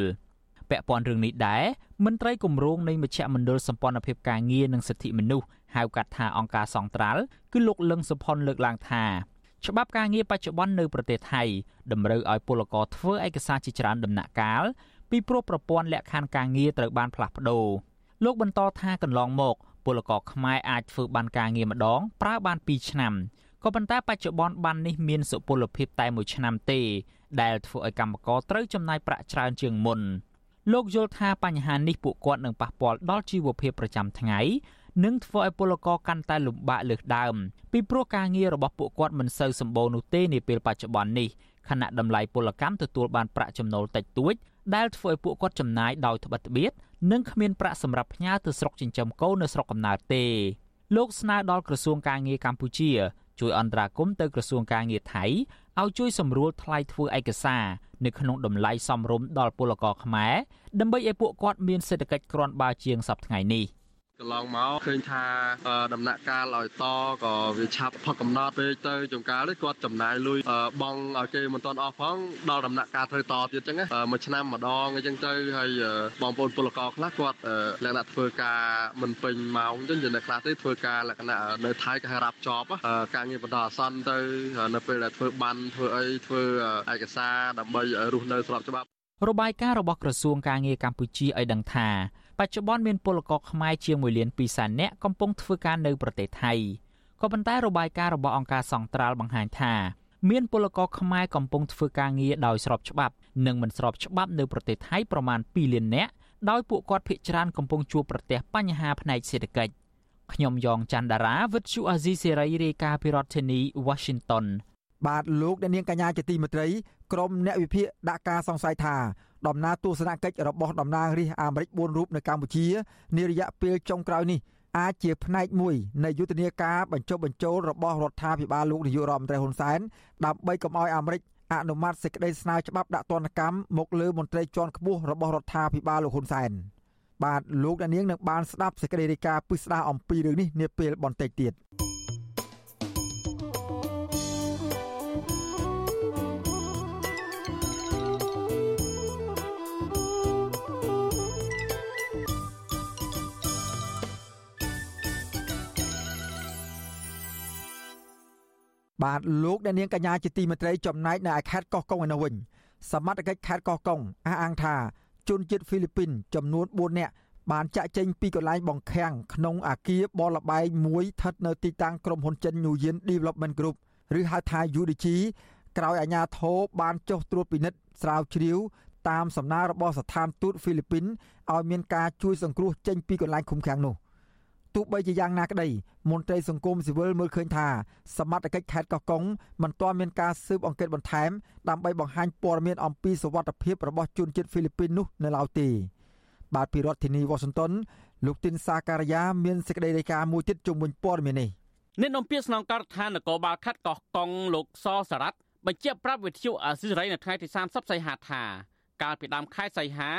ពាក់ព័ន្ធរឿងនេះដែរមន្ត្រីគម្រោងនៃមជ្ឈមណ្ឌលសម្ព័ន្ធភាពការងារនិងសិទ្ធិមនុស្សហៅកាត់ថាអង្គការសង្ត្រាល់គឺលោកលឹងសុផុនលើកឡើងថាច្បាប់ការងារបច្ចុប្បន្ននៅប្រទេសថៃតម្រូវឲ្យពលករធ្វើឯកសារជាច្រើនដំណាក់កាល ពីព្រោះប្រព័ន្ធលក្ខខណ្ឌការងារត្រូវបានផ្លាស់ប្ដូរលោកបន្តថាកន្លងមកពលករខ្មែរអាចធ្វើបានការងារម្ដងប្រើបាន2ឆ្នាំក៏ប៉ុន្តែបច្ចុប្បន្នបាននេះមានសុពលភាពតែមួយឆ្នាំទេ ដែលធ្វើឲ្យកម្មករត្រូវចំណាយប្រាក់ច្រើនជាងមុនលោកយល់ថាបញ្ហានេះពួកគាត់នឹងប៉ះពាល់ដល់ជីវភាពប្រចាំថ្ងៃនឹងធ្វើឲ្យពលករកាន់តែលំបាកលើសដើមពីព្រោះការងាររបស់ពួកគាត់មិនសូវសម្បូរនោះទេនាពេលបច្ចុប្បន្ននេះ ខណៈតម្លៃពលកម្មទទួលបានប្រាក់ចំណូលតិចតួចដែលធ្វើឲ្យពួកគាត់ចំណាយដោយត្បិតត្បៀតនិងគ្មានប្រាក់សម្រាប់ផ្ញើទៅស្រុកចិញ្ចឹមកូននៅស្រុកកំណើតទេលោកស្នើដល់ក្រសួងការងារកម្ពុជាជួយអន្តរាគមន៍ទៅក្រសួងការងារថៃឲ្យជួយសម្រួលថ្លៃធ្វើឯកសារនៅក្នុងតម្លៃសមរម្យដល់ពលករខ្មែរដើម្បីឲ្យពួកគាត់មានសេដ្ឋកិច្ចគ្រាន់បើជាងសប្តាហ៍នេះ។ កន្លងមកឃើញថាដំណាក់កាលឲ្យតក៏វាឆាប់ផុតកំណត់ពេកទៅចុងកាលនេះគាត់ចំណាយលុយបងឲ្យគេមិនទាន់អស់ផងដល់ដំណាក់កាលត្រូវតទៀតចឹងមួយឆ្នាំម្ដងអញ្ចឹងទៅហើយបងប្អូនពលករខ្លះគាត់លក្ខណៈធ្វើការមិនពេញម៉ោងអញ្ចឹងនៅខ្លះទេធ្វើការលក្ខណៈនៅថៃគេហៅរាប់ជាប់ការងារបន្តអាសន្នទៅនៅពេលដែលធ្វើបានធ្វើអីធ្វើឯកសារដើម្បីរស់នៅស្របច្បាប់របាយការណ៍របស់ក្រសួងការងារកម្ពុជាឲ្យដឹងថា បច្ចុប្បន្នមានពលករខ្មែរជាង1លាន2សែននាក់កំពុងធ្វើការនៅប្រទេសថៃក៏ប៉ុន្តែរបាយការណ៍របស់អង្គការសង្ត្រាល់បង្ហាញថាមានពលករខ្មែរកំពុងធ្វើការងារដោយស្របច្បាប់និងមិនស្របច្បាប់នៅប្រទេសថៃប្រមាណ2លាននាក់ដោយពួកគាត់ភ័យច្រើនកំពុងជួបប្រទះបញ្ហាផ្នែកសេដ្ឋកិច្ចខ្ញុំយ៉ងច័ន្ទដារាវិទ្យុអាស៊ីសេរីរាយការណ៍ពីរដ្ឋធានី Washington បាទលោកអ្នកនាងកញ្ញាជាទីមេត្រីក្រុមអ្នកវិភាគដាក់ការសង្ស័យថា ដំណើរទស្សនកិច្ចរបស់តំណាងរាស្ត្រអាមេរិក4រូបនៅកម្ពុជានារយៈពេលចុងក្រោយនេះអាចជាផ្នែកមួយនៃយុទ្ធនាការបញ្ចុះបញ្ចូលរបស់រដ្ឋាភិបាលលោកនាយករដ្ឋមន្ត្រីហ៊ុនសែនដើម្បីកុំឲ្យអាមេរិកអនុម័តសេចក្តីស្នើច្បាប់ដាក់ទណ្ឌកម្មមកលើមន្ត្រីជាន់ខ្ពស់របស់រដ្ឋាភិបាលលោកហ៊ុនសែនបាទលោកអ្នកនាងនឹងបានស្ដាប់សេចក្តីរាយការណ៍ពិស្ដារអំពីរឿងនេះនាពេលបន្តិចទៀត បាទលោកអ្នកនាងកញ្ញាជាទីមេត្រីចំណែកនៅឯខេត្តកោះកុងឯនោះវិញសមត្ថកិច្ចខេត្តកោះកុងអះអាងថាជនជាតិហ្វីលីពីនចំនួន4នាក់បានចាក់ចេញពីកន្លែងបង្ខាំងក្នុងអាគារបលបែងមួយស្ថិតនៅទីតាំងក្រុមហ៊ុនចិន New Yen Development Group ឬហៅថា UDG ក្រោយអាជ្ញាធរបានចុះត្រួតពិនិត្យស្រាវជ្រាវតាមសំណើរបស់ស្ថានទូតហ្វីលីពីនឲ្យមានការជួយសង្គ្រោះចេញពីកន្លែងឃុំឃាំងនោះ ទោះបីជាយ៉ាងណាក្តីមន្ត្រីសង្គមស៊ីវិលមើលឃើញថាសមត្ថកិច្ចខេត្តកោះកុងមិនទាន់មានការស៊ើបអង្កេតបន្ថែមដើម្បីបង្ហាញព័ត៌មានអំពីសវត្ថភាពរបស់ជនជាតិហ្វីលីពីននោះនៅឡើយទេបាទពីរដ្ឋធានីវ៉ាស៊ីនតោនលោកទីនសាការីយ៉ាមានសេចក្តីរាយការណ៍មួយទៀតជុំវិញព័ត៌មាននេះអ្នកនាំពាក្យស្នងការដ្ឋាននគរបាលខេត្តកោះកុងលោកសសារ៉ាត់បញ្ជាក់ប្រាប់វិទ្យុអាស៊ីសេរីនៅថ្ងៃទី30សីហាថាកាលពីដើមខែសីហា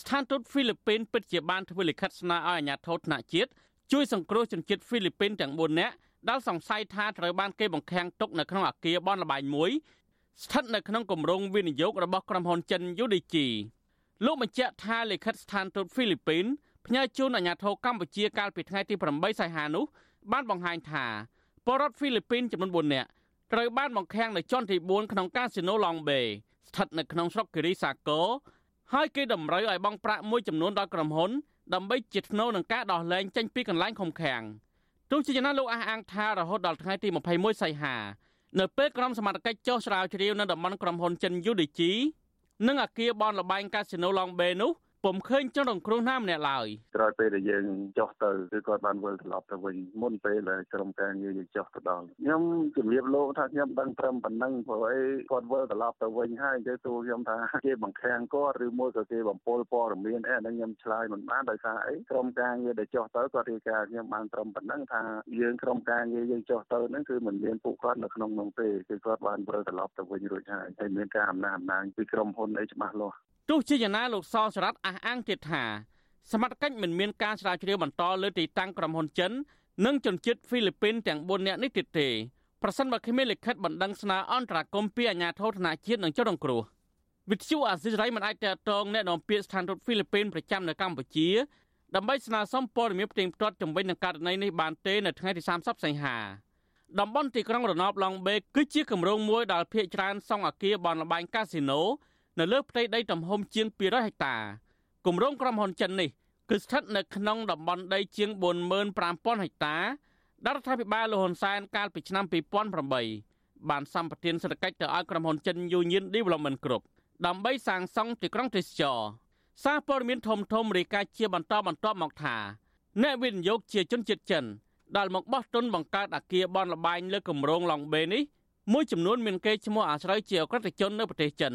ស្ថានទូតហ្វីលីពីនពិតជាបានធ្វើលិខិតស្នើឲ្យអាជ្ញាធរថ្នាក់ជាតិ ជួយសង្គ្រោះជនជាតិហ្វីលីពីនទាំង4នាក់ដែលសង្ស័យថាត្រូវបានគេបង្ខាំងទុកនៅក្នុងអគារបនលបែងមួយស្ថិតនៅក្នុងគម្រោងវិនិយោគរបស់ក្រុមហ៊ុនចិន UDG លោកបញ្ជាក់ថាលិខិតស្ថានទូតហ្វីលីពីនផ្ញើជូនអាជ្ញាធរកម្ពុជាកាលពីថ្ងៃទី8សីហានោះបានបង្ហាញថាពលរដ្ឋហ្វីលីពីនចំនួន4នាក់ត្រូវបានបង្ខាំងនៅជាន់ទី4ក្នុងកាស៊ីណូឡងបេស្ថិតនៅក្នុងស្រុកគិរីសាគរហើយគេតម្រូវឲ្យបង់ប្រាក់មួយចំនួនដល់ក្រុមហ៊ុន ដើម្បីជាថ្នូវនឹងការដោះលែងចេញពីកន្លែងឃុំឃាំងទោះជាយ៉ាងណាលោកអះអាងថារហូតដល់ថ្ងៃទី21សីហានៅពេលក្រុមសមត្ថកិច្ចចុះស្រាវជ្រាវនៅតំបន់ក្រុមហ៊ុនចិន UDG និងអគារបនលបែងកាស៊ីណូឡងបេនោះ ពុំឃើញជនរងគ្រោះណាម្នាក់ឡើយក្រោយពេលដែលយើងចុះទៅគឺគាត់បានវិលត្រឡប់ទៅវិញមុនពេលដែលក្រុមការងារយើងចុះទៅដល់ខ្ញុំជំរាបលោកថាខ្ញុំដឹងត្រឹមប៉ុណ្ណឹងព្រោះអីគាត់វិលត្រឡប់ទៅវិញហើយគេទូខ្ញុំថាគេបង្ខាំងគាត់ឬមួយក៏គេបំពល់ព័ត៌មានអីអានេះខ្ញុំឆ្លើយមិនបានដោយសារអីក្រុមការងារដែលចុះទៅគាត់រាយការណ៍ខ្ញុំបានត្រឹមប៉ុណ្ណឹងថាយើងក្រុមការងារយើងចុះទៅហ្នឹងគឺមិនមានពួកគាត់នៅក្នុងនោះទេគឺគាត់បានវិលត្រឡប់ទៅវិញរួចហើយហើយមានការអំណះអំណាងពីក្រុមហ៊ុនអីច្បាស់លាស់ ទោះជាយ៉ាងណាលោកសောចរ័តអះអាងទៀតថាសមត្ថកិច្ចមិនមានការស្រាវជ្រាវបន្តលើទីតាំងក្រុមហ៊ុនចិននិងជនជាតិហ្វីលីពីនទាំង4នាក់នេះទៀតទេប្រសិនបើគ្មានលិខិតបណ្ដឹងស្នើអន្តរាគមន៍ពីអាជ្ញាធរធនាជាតិនិងជនរងគ្រោះវិទ្យុអាស៊ីសេរីមិនអាចតតងអ្នកនាំពាក្យស្ថានទូតហ្វីលីពីនប្រចាំនៅកម្ពុជាដើម្បីស្នើសុំព័ត៌មានផ្ទៀងផ្ទាត់ជំវិញនឹងករណីនេះបានទេនៅថ្ងៃទី30សីហាតំបន់ទីក្រុងរណបឡុងបេគឺជាគម្រោងមួយដែលភ្នាក់ងារច្រើនសង់អគារបនលបែងកាស៊ីណូ នៅលើផ្ទៃដីទំហំជាង200ហិកតាគម្រោងក្រុមហ៊ុនចិននេះគឺស្ថិតនៅក្នុងតំបន់ដីជាង45000ហិកតាដែលរដ្ឋាភិបាលលហ៊ុនសែនកាលពីឆ្នាំ2008បានសម្បទានសេដ្ឋកិច្ចទៅឲ្យក្រុមហ៊ុនចិន Union Development Group ដើម្បីសាងសង់ទីក្រុងទេសចរសារព័ត៌មានធំធំរាយការណ៍ជាបន្តបន្ទាប់មកថាអ្នកវិនិយោគជាជនជាតិចិនដែលមកបោះទុនបង្កើតអគារបនលបែងលើគម្រោងឡុងបេនេះមួយចំនួនមានគេឈ្មោះអាស្រ័យជាអក្រិតជននៅប្រទេសចិន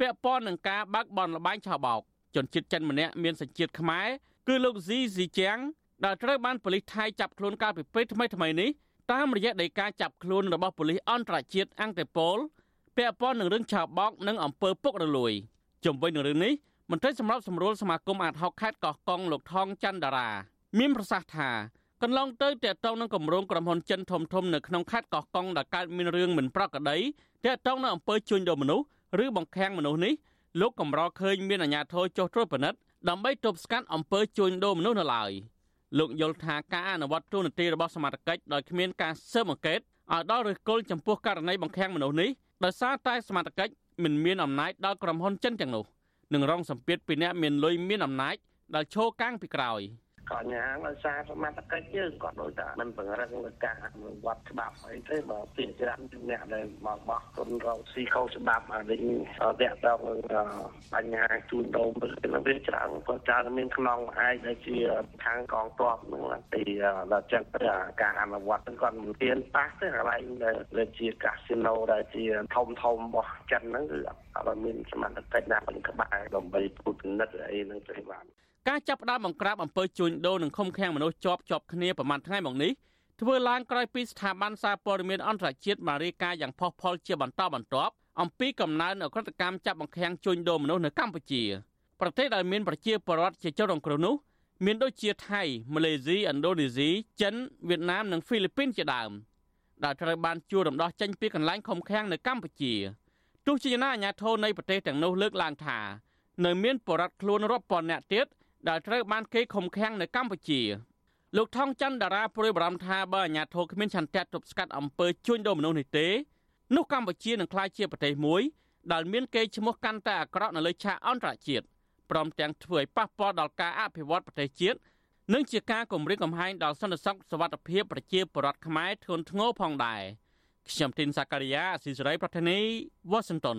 ពាក់ព័ន្ធនឹងការបើកបនលបែងឆោបោកជនជាតិចិនម្នាក់មានសញ្ជាតិខ្មែរគឺលោកស៊ីស៊ីជាងដែលត្រូវបានប៉ូលីសថៃចាប់ខ្លួនកាលពីពេលថ្មីថ្មីនេះតាមរយៈដីកាចាប់ខ្លួនរបស់ប៉ូលីសអន្តរជាតិអង់តេប៉ូលពាក់ព័ន្ធនឹងរឿងឆោបោកនិងអំពើពុករលួយជំវិញនឹងរឿងនេះមន្ត្រីសម្របសម្រួលសមាគមអាតហុកខេត្តកោះកុងលោកថងច័ន្ទតារាមានប្រសាសន៍ថាកន្លងទៅតេតងនឹងគម្រោងក្រុមហ៊ុនចិនធំធំនៅក្នុងខេត្តកោះកុងដែលកើតមានរឿងមិនប្រក្រតីតេតងនឹងអំពើជួញដូរមនុស្ស ឬបង្ខាំងមនុស្សនេះលោកកំរឃើញមានអាជ្ញាធរចុះត្រួតពិនិត្យដើម្បីទប់ស្កាត់អំពើជួញដូរមនុស្សនៅឡើយលោកយល់ថាការអនុវត្តទូនាទីរបស់សមាជិកដោយគ្មានការស៊ើបអង្កេតឲ្យដល់ឫសគល់ចំពោះករណីបង្ខាំងមនុស្សនេះដោយសារតែសមាជិកមិនមានអំណាចដល់ក្រុមហ៊ុនចិនទាំងនោះនឹងរងសម្ពាធពីអ្នកមានលុយមានអំណាចដែលឈរកាំងពីក្រោយ។ កញ្ញាដោយសារសមត្ថកិច្ចយើងគាត់ដូចថាមិនពង្រឹងលើការអនុវត្តច្បាប់អីទេបើពីច្រើនជំនះដែលមកបោះទុនរកស៊ីខុសច្បាប់អានេះតាក់ទងនឹងបញ្ហាជួញដូរទៅវាច្រើនគាត់ច្រើនមានខ្នងឯកដែលជាខាងកងទ័ពហ្នឹងទីដល់ចឹងការអនុវត្តគាត់មិនទៀនប៉ះទេកន្លែងដែលជាកាស៊ីណូដែលជាធំធំរបស់ចិនហ្នឹងគឺអត់មានសមត្ថកិច្ចណាបង្ក្បែរដើម្បីពុទ្ធនិតអីហ្នឹងទេបាទ ការចាប់ផ្ដើមបង្ក្រាបអំពើជួញដូរនិងឃុំឃាំងមនុស្សជាប់ជាប់គ្នាប្រមាណថ្ងៃមកនេះធ្វើឡើងក្រោយពីស្ថាប័នសារព័ត៌មានអន្តរជាតិបានរាយការណ៍យ៉ាងផុសផុលជាបន្តបន្ទាប់អំពីកំណើនអក្រិតកម្មចាប់បង្ខាំងជួញដូរមនុស្សនៅកម្ពុជាប្រទេសដែលមានប្រជាពលរដ្ឋជាជនរងគ្រោះនោះមានដូចជាថៃម៉ាឡេស៊ីឥណ្ឌូនេស៊ីចិនវៀតណាមនិងហ្វីលីពីនជាដើមដែលត្រូវបានជួលរំដោះចេញពីកន្លែងឃុំឃាំងនៅកម្ពុជាទោះជាយ៉ាងណាអាជ្ញាធរនៃប្រទេសទាំងនោះលើកឡើងថានៅមានបរិវត្តខ្លួនរាប់ពាន់នាក់ទៀត ដែលត្រូវបានគេឃុំឃាំងនៅកម្ពុជាលោកថងច័ន្ទតារាប្រួយបារម្ភថាបើអាញាធរគ្មានឆន្ទៈទប់ស្កាត់អំពើជួញដូរមនុស្សនេះទេនោះកម្ពុជានឹងក្លាយជាប្រទេសមួយដែលមានកេរ្តិ៍ឈ្មោះកាន់តែអាក្រក់នៅលើឆាកអន្តរជាតិព្រមទាំងធ្វើឲ្យប៉ះពាល់ដល់ការអភិវឌ្ឍប្រទេសជាតិនិងជាការគំរាមកំហែងដល់សន្តិសុខសវត្ថិភាពប្រជាពលរដ្ឋខ្មែរធ្ងន់ធ្ងរផងដែរខ្ញុំទីនសាការីយ៉ាស៊ីសេរីប្រធានីវ៉ាស៊ីនតោន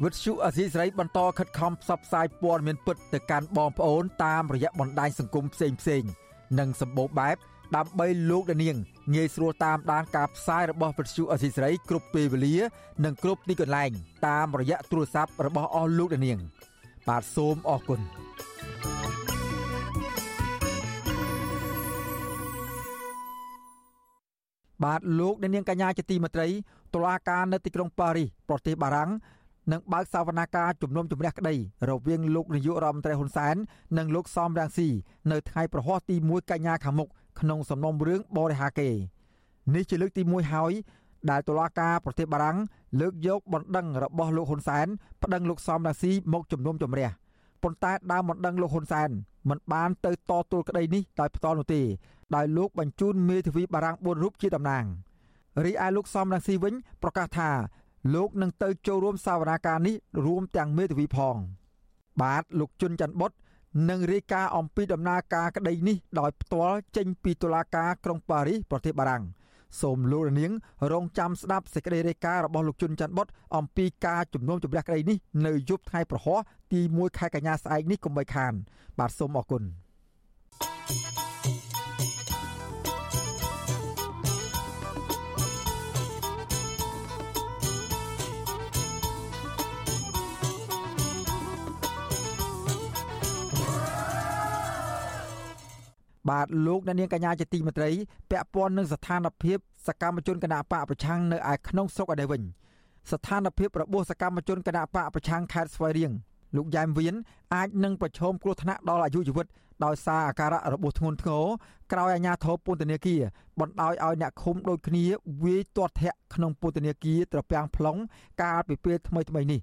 វិទ្យុអសីស្រីបន្តខិតខំផ្សព្វផ្សាយព័ត៌មានពិតទៅកាន់បងប្អូនតាមរយៈបណ្ដាញសង្គមផ្សេងផ្សេងនិងសម្បូរបែបដើម្បីលោកនាងងាយស្រួលតាមដានការផ្សាយរបស់វិទ្យុអសីស្រីគ្រប់ពេលវេលា និងគ្រប់ទីកន្លែង តាមរយៈទូរស័ព្ទរបស់អស់លោកនាង បាទសូមអរគុណបាទលោកនាងកញ្ញាជាទីមេត្រីតុលាការនៅទីក្រុងប៉ារីសប្រទេសបារាំង នឹងបើកសវនាការជំនុំជម្រះក្តីរវាងលោកនាយករដ្ឋមន្ត្រីហ៊ុនសែននិងលោកសំរងស៊ីនៅថ្ងៃប្រហ័សទី1កញ្ញាខាងមុខក្នុងសំណុំរឿងបរិហាកេនេះជាលើកទី1ហើយដែលតុលាការប្រទេសបារាំងលើកយកបណ្ដឹងរបស់លោកហ៊ុនសែនប្តឹងលោកសំរងស៊ីមកជំនុំជម្រះប៉ុន្តែដើមបណ្ដឹងលោកហ៊ុនសែនមិនបានទៅតទល់ក្តីនេះដោយផ្ទាល់នោះទេដោយលោកបញ្ជូនមេធាវីបារាំង4រូបជាតំណាងរីឯលោកសំរងស៊ីវិញប្រកាសថា លោកនឹងទៅចូលរួមសវនាការនេះរួមទាំងមេធាវីផង បាទលោកជុនច័ន្ទបុតនឹងរាយការណ៍អំពីដំណើរការក្តីនេះដោយផ្ទាល់ចេញពីតុលាការក្រុងប៉ារីសប្រទេសបារាំងសូមលោកនាង រងចាំស្ដាប់សេចក្តីរាយការណ៍របស់លោកជុនច័ន្ទបុតអំពីការជំនុំជម្រះក្តីនេះនៅយប់ថ្ងៃប្រហ័សទី1ខែកញ្ញាស្អែកនេះកុំបីខាន បាទសូមអរគុណ បាទលោកអ្នកនាងកញ្ញាជាទីមេត្រីពាក់ព័ន្ធនឹងស្ថានភាពសកម្មជនគណៈបកប្រឆាំងនៅឯក្នុងស្រុកឯនេះវិញស្ថានភាពរបួសសកម្មជនគណៈបកប្រឆាំងខេត្តស្វាយរៀងលោកយ៉ែមវៀនអាចនឹងប្រឈមគ្រោះថ្នាក់ដល់អាយុជីវិតដោយសារអាការៈរបួសធ្ងន់ធ្ងរក្រោយអាជ្ញាធរពន្ធនាគារបណ្ដោយឲ្យអ្នកឃុំដូចគ្នាវាយទាត់ធាក់ក្នុងពន្ធនាគារត្រពាំង plong កាលពីពេលថ្មីៗនេះ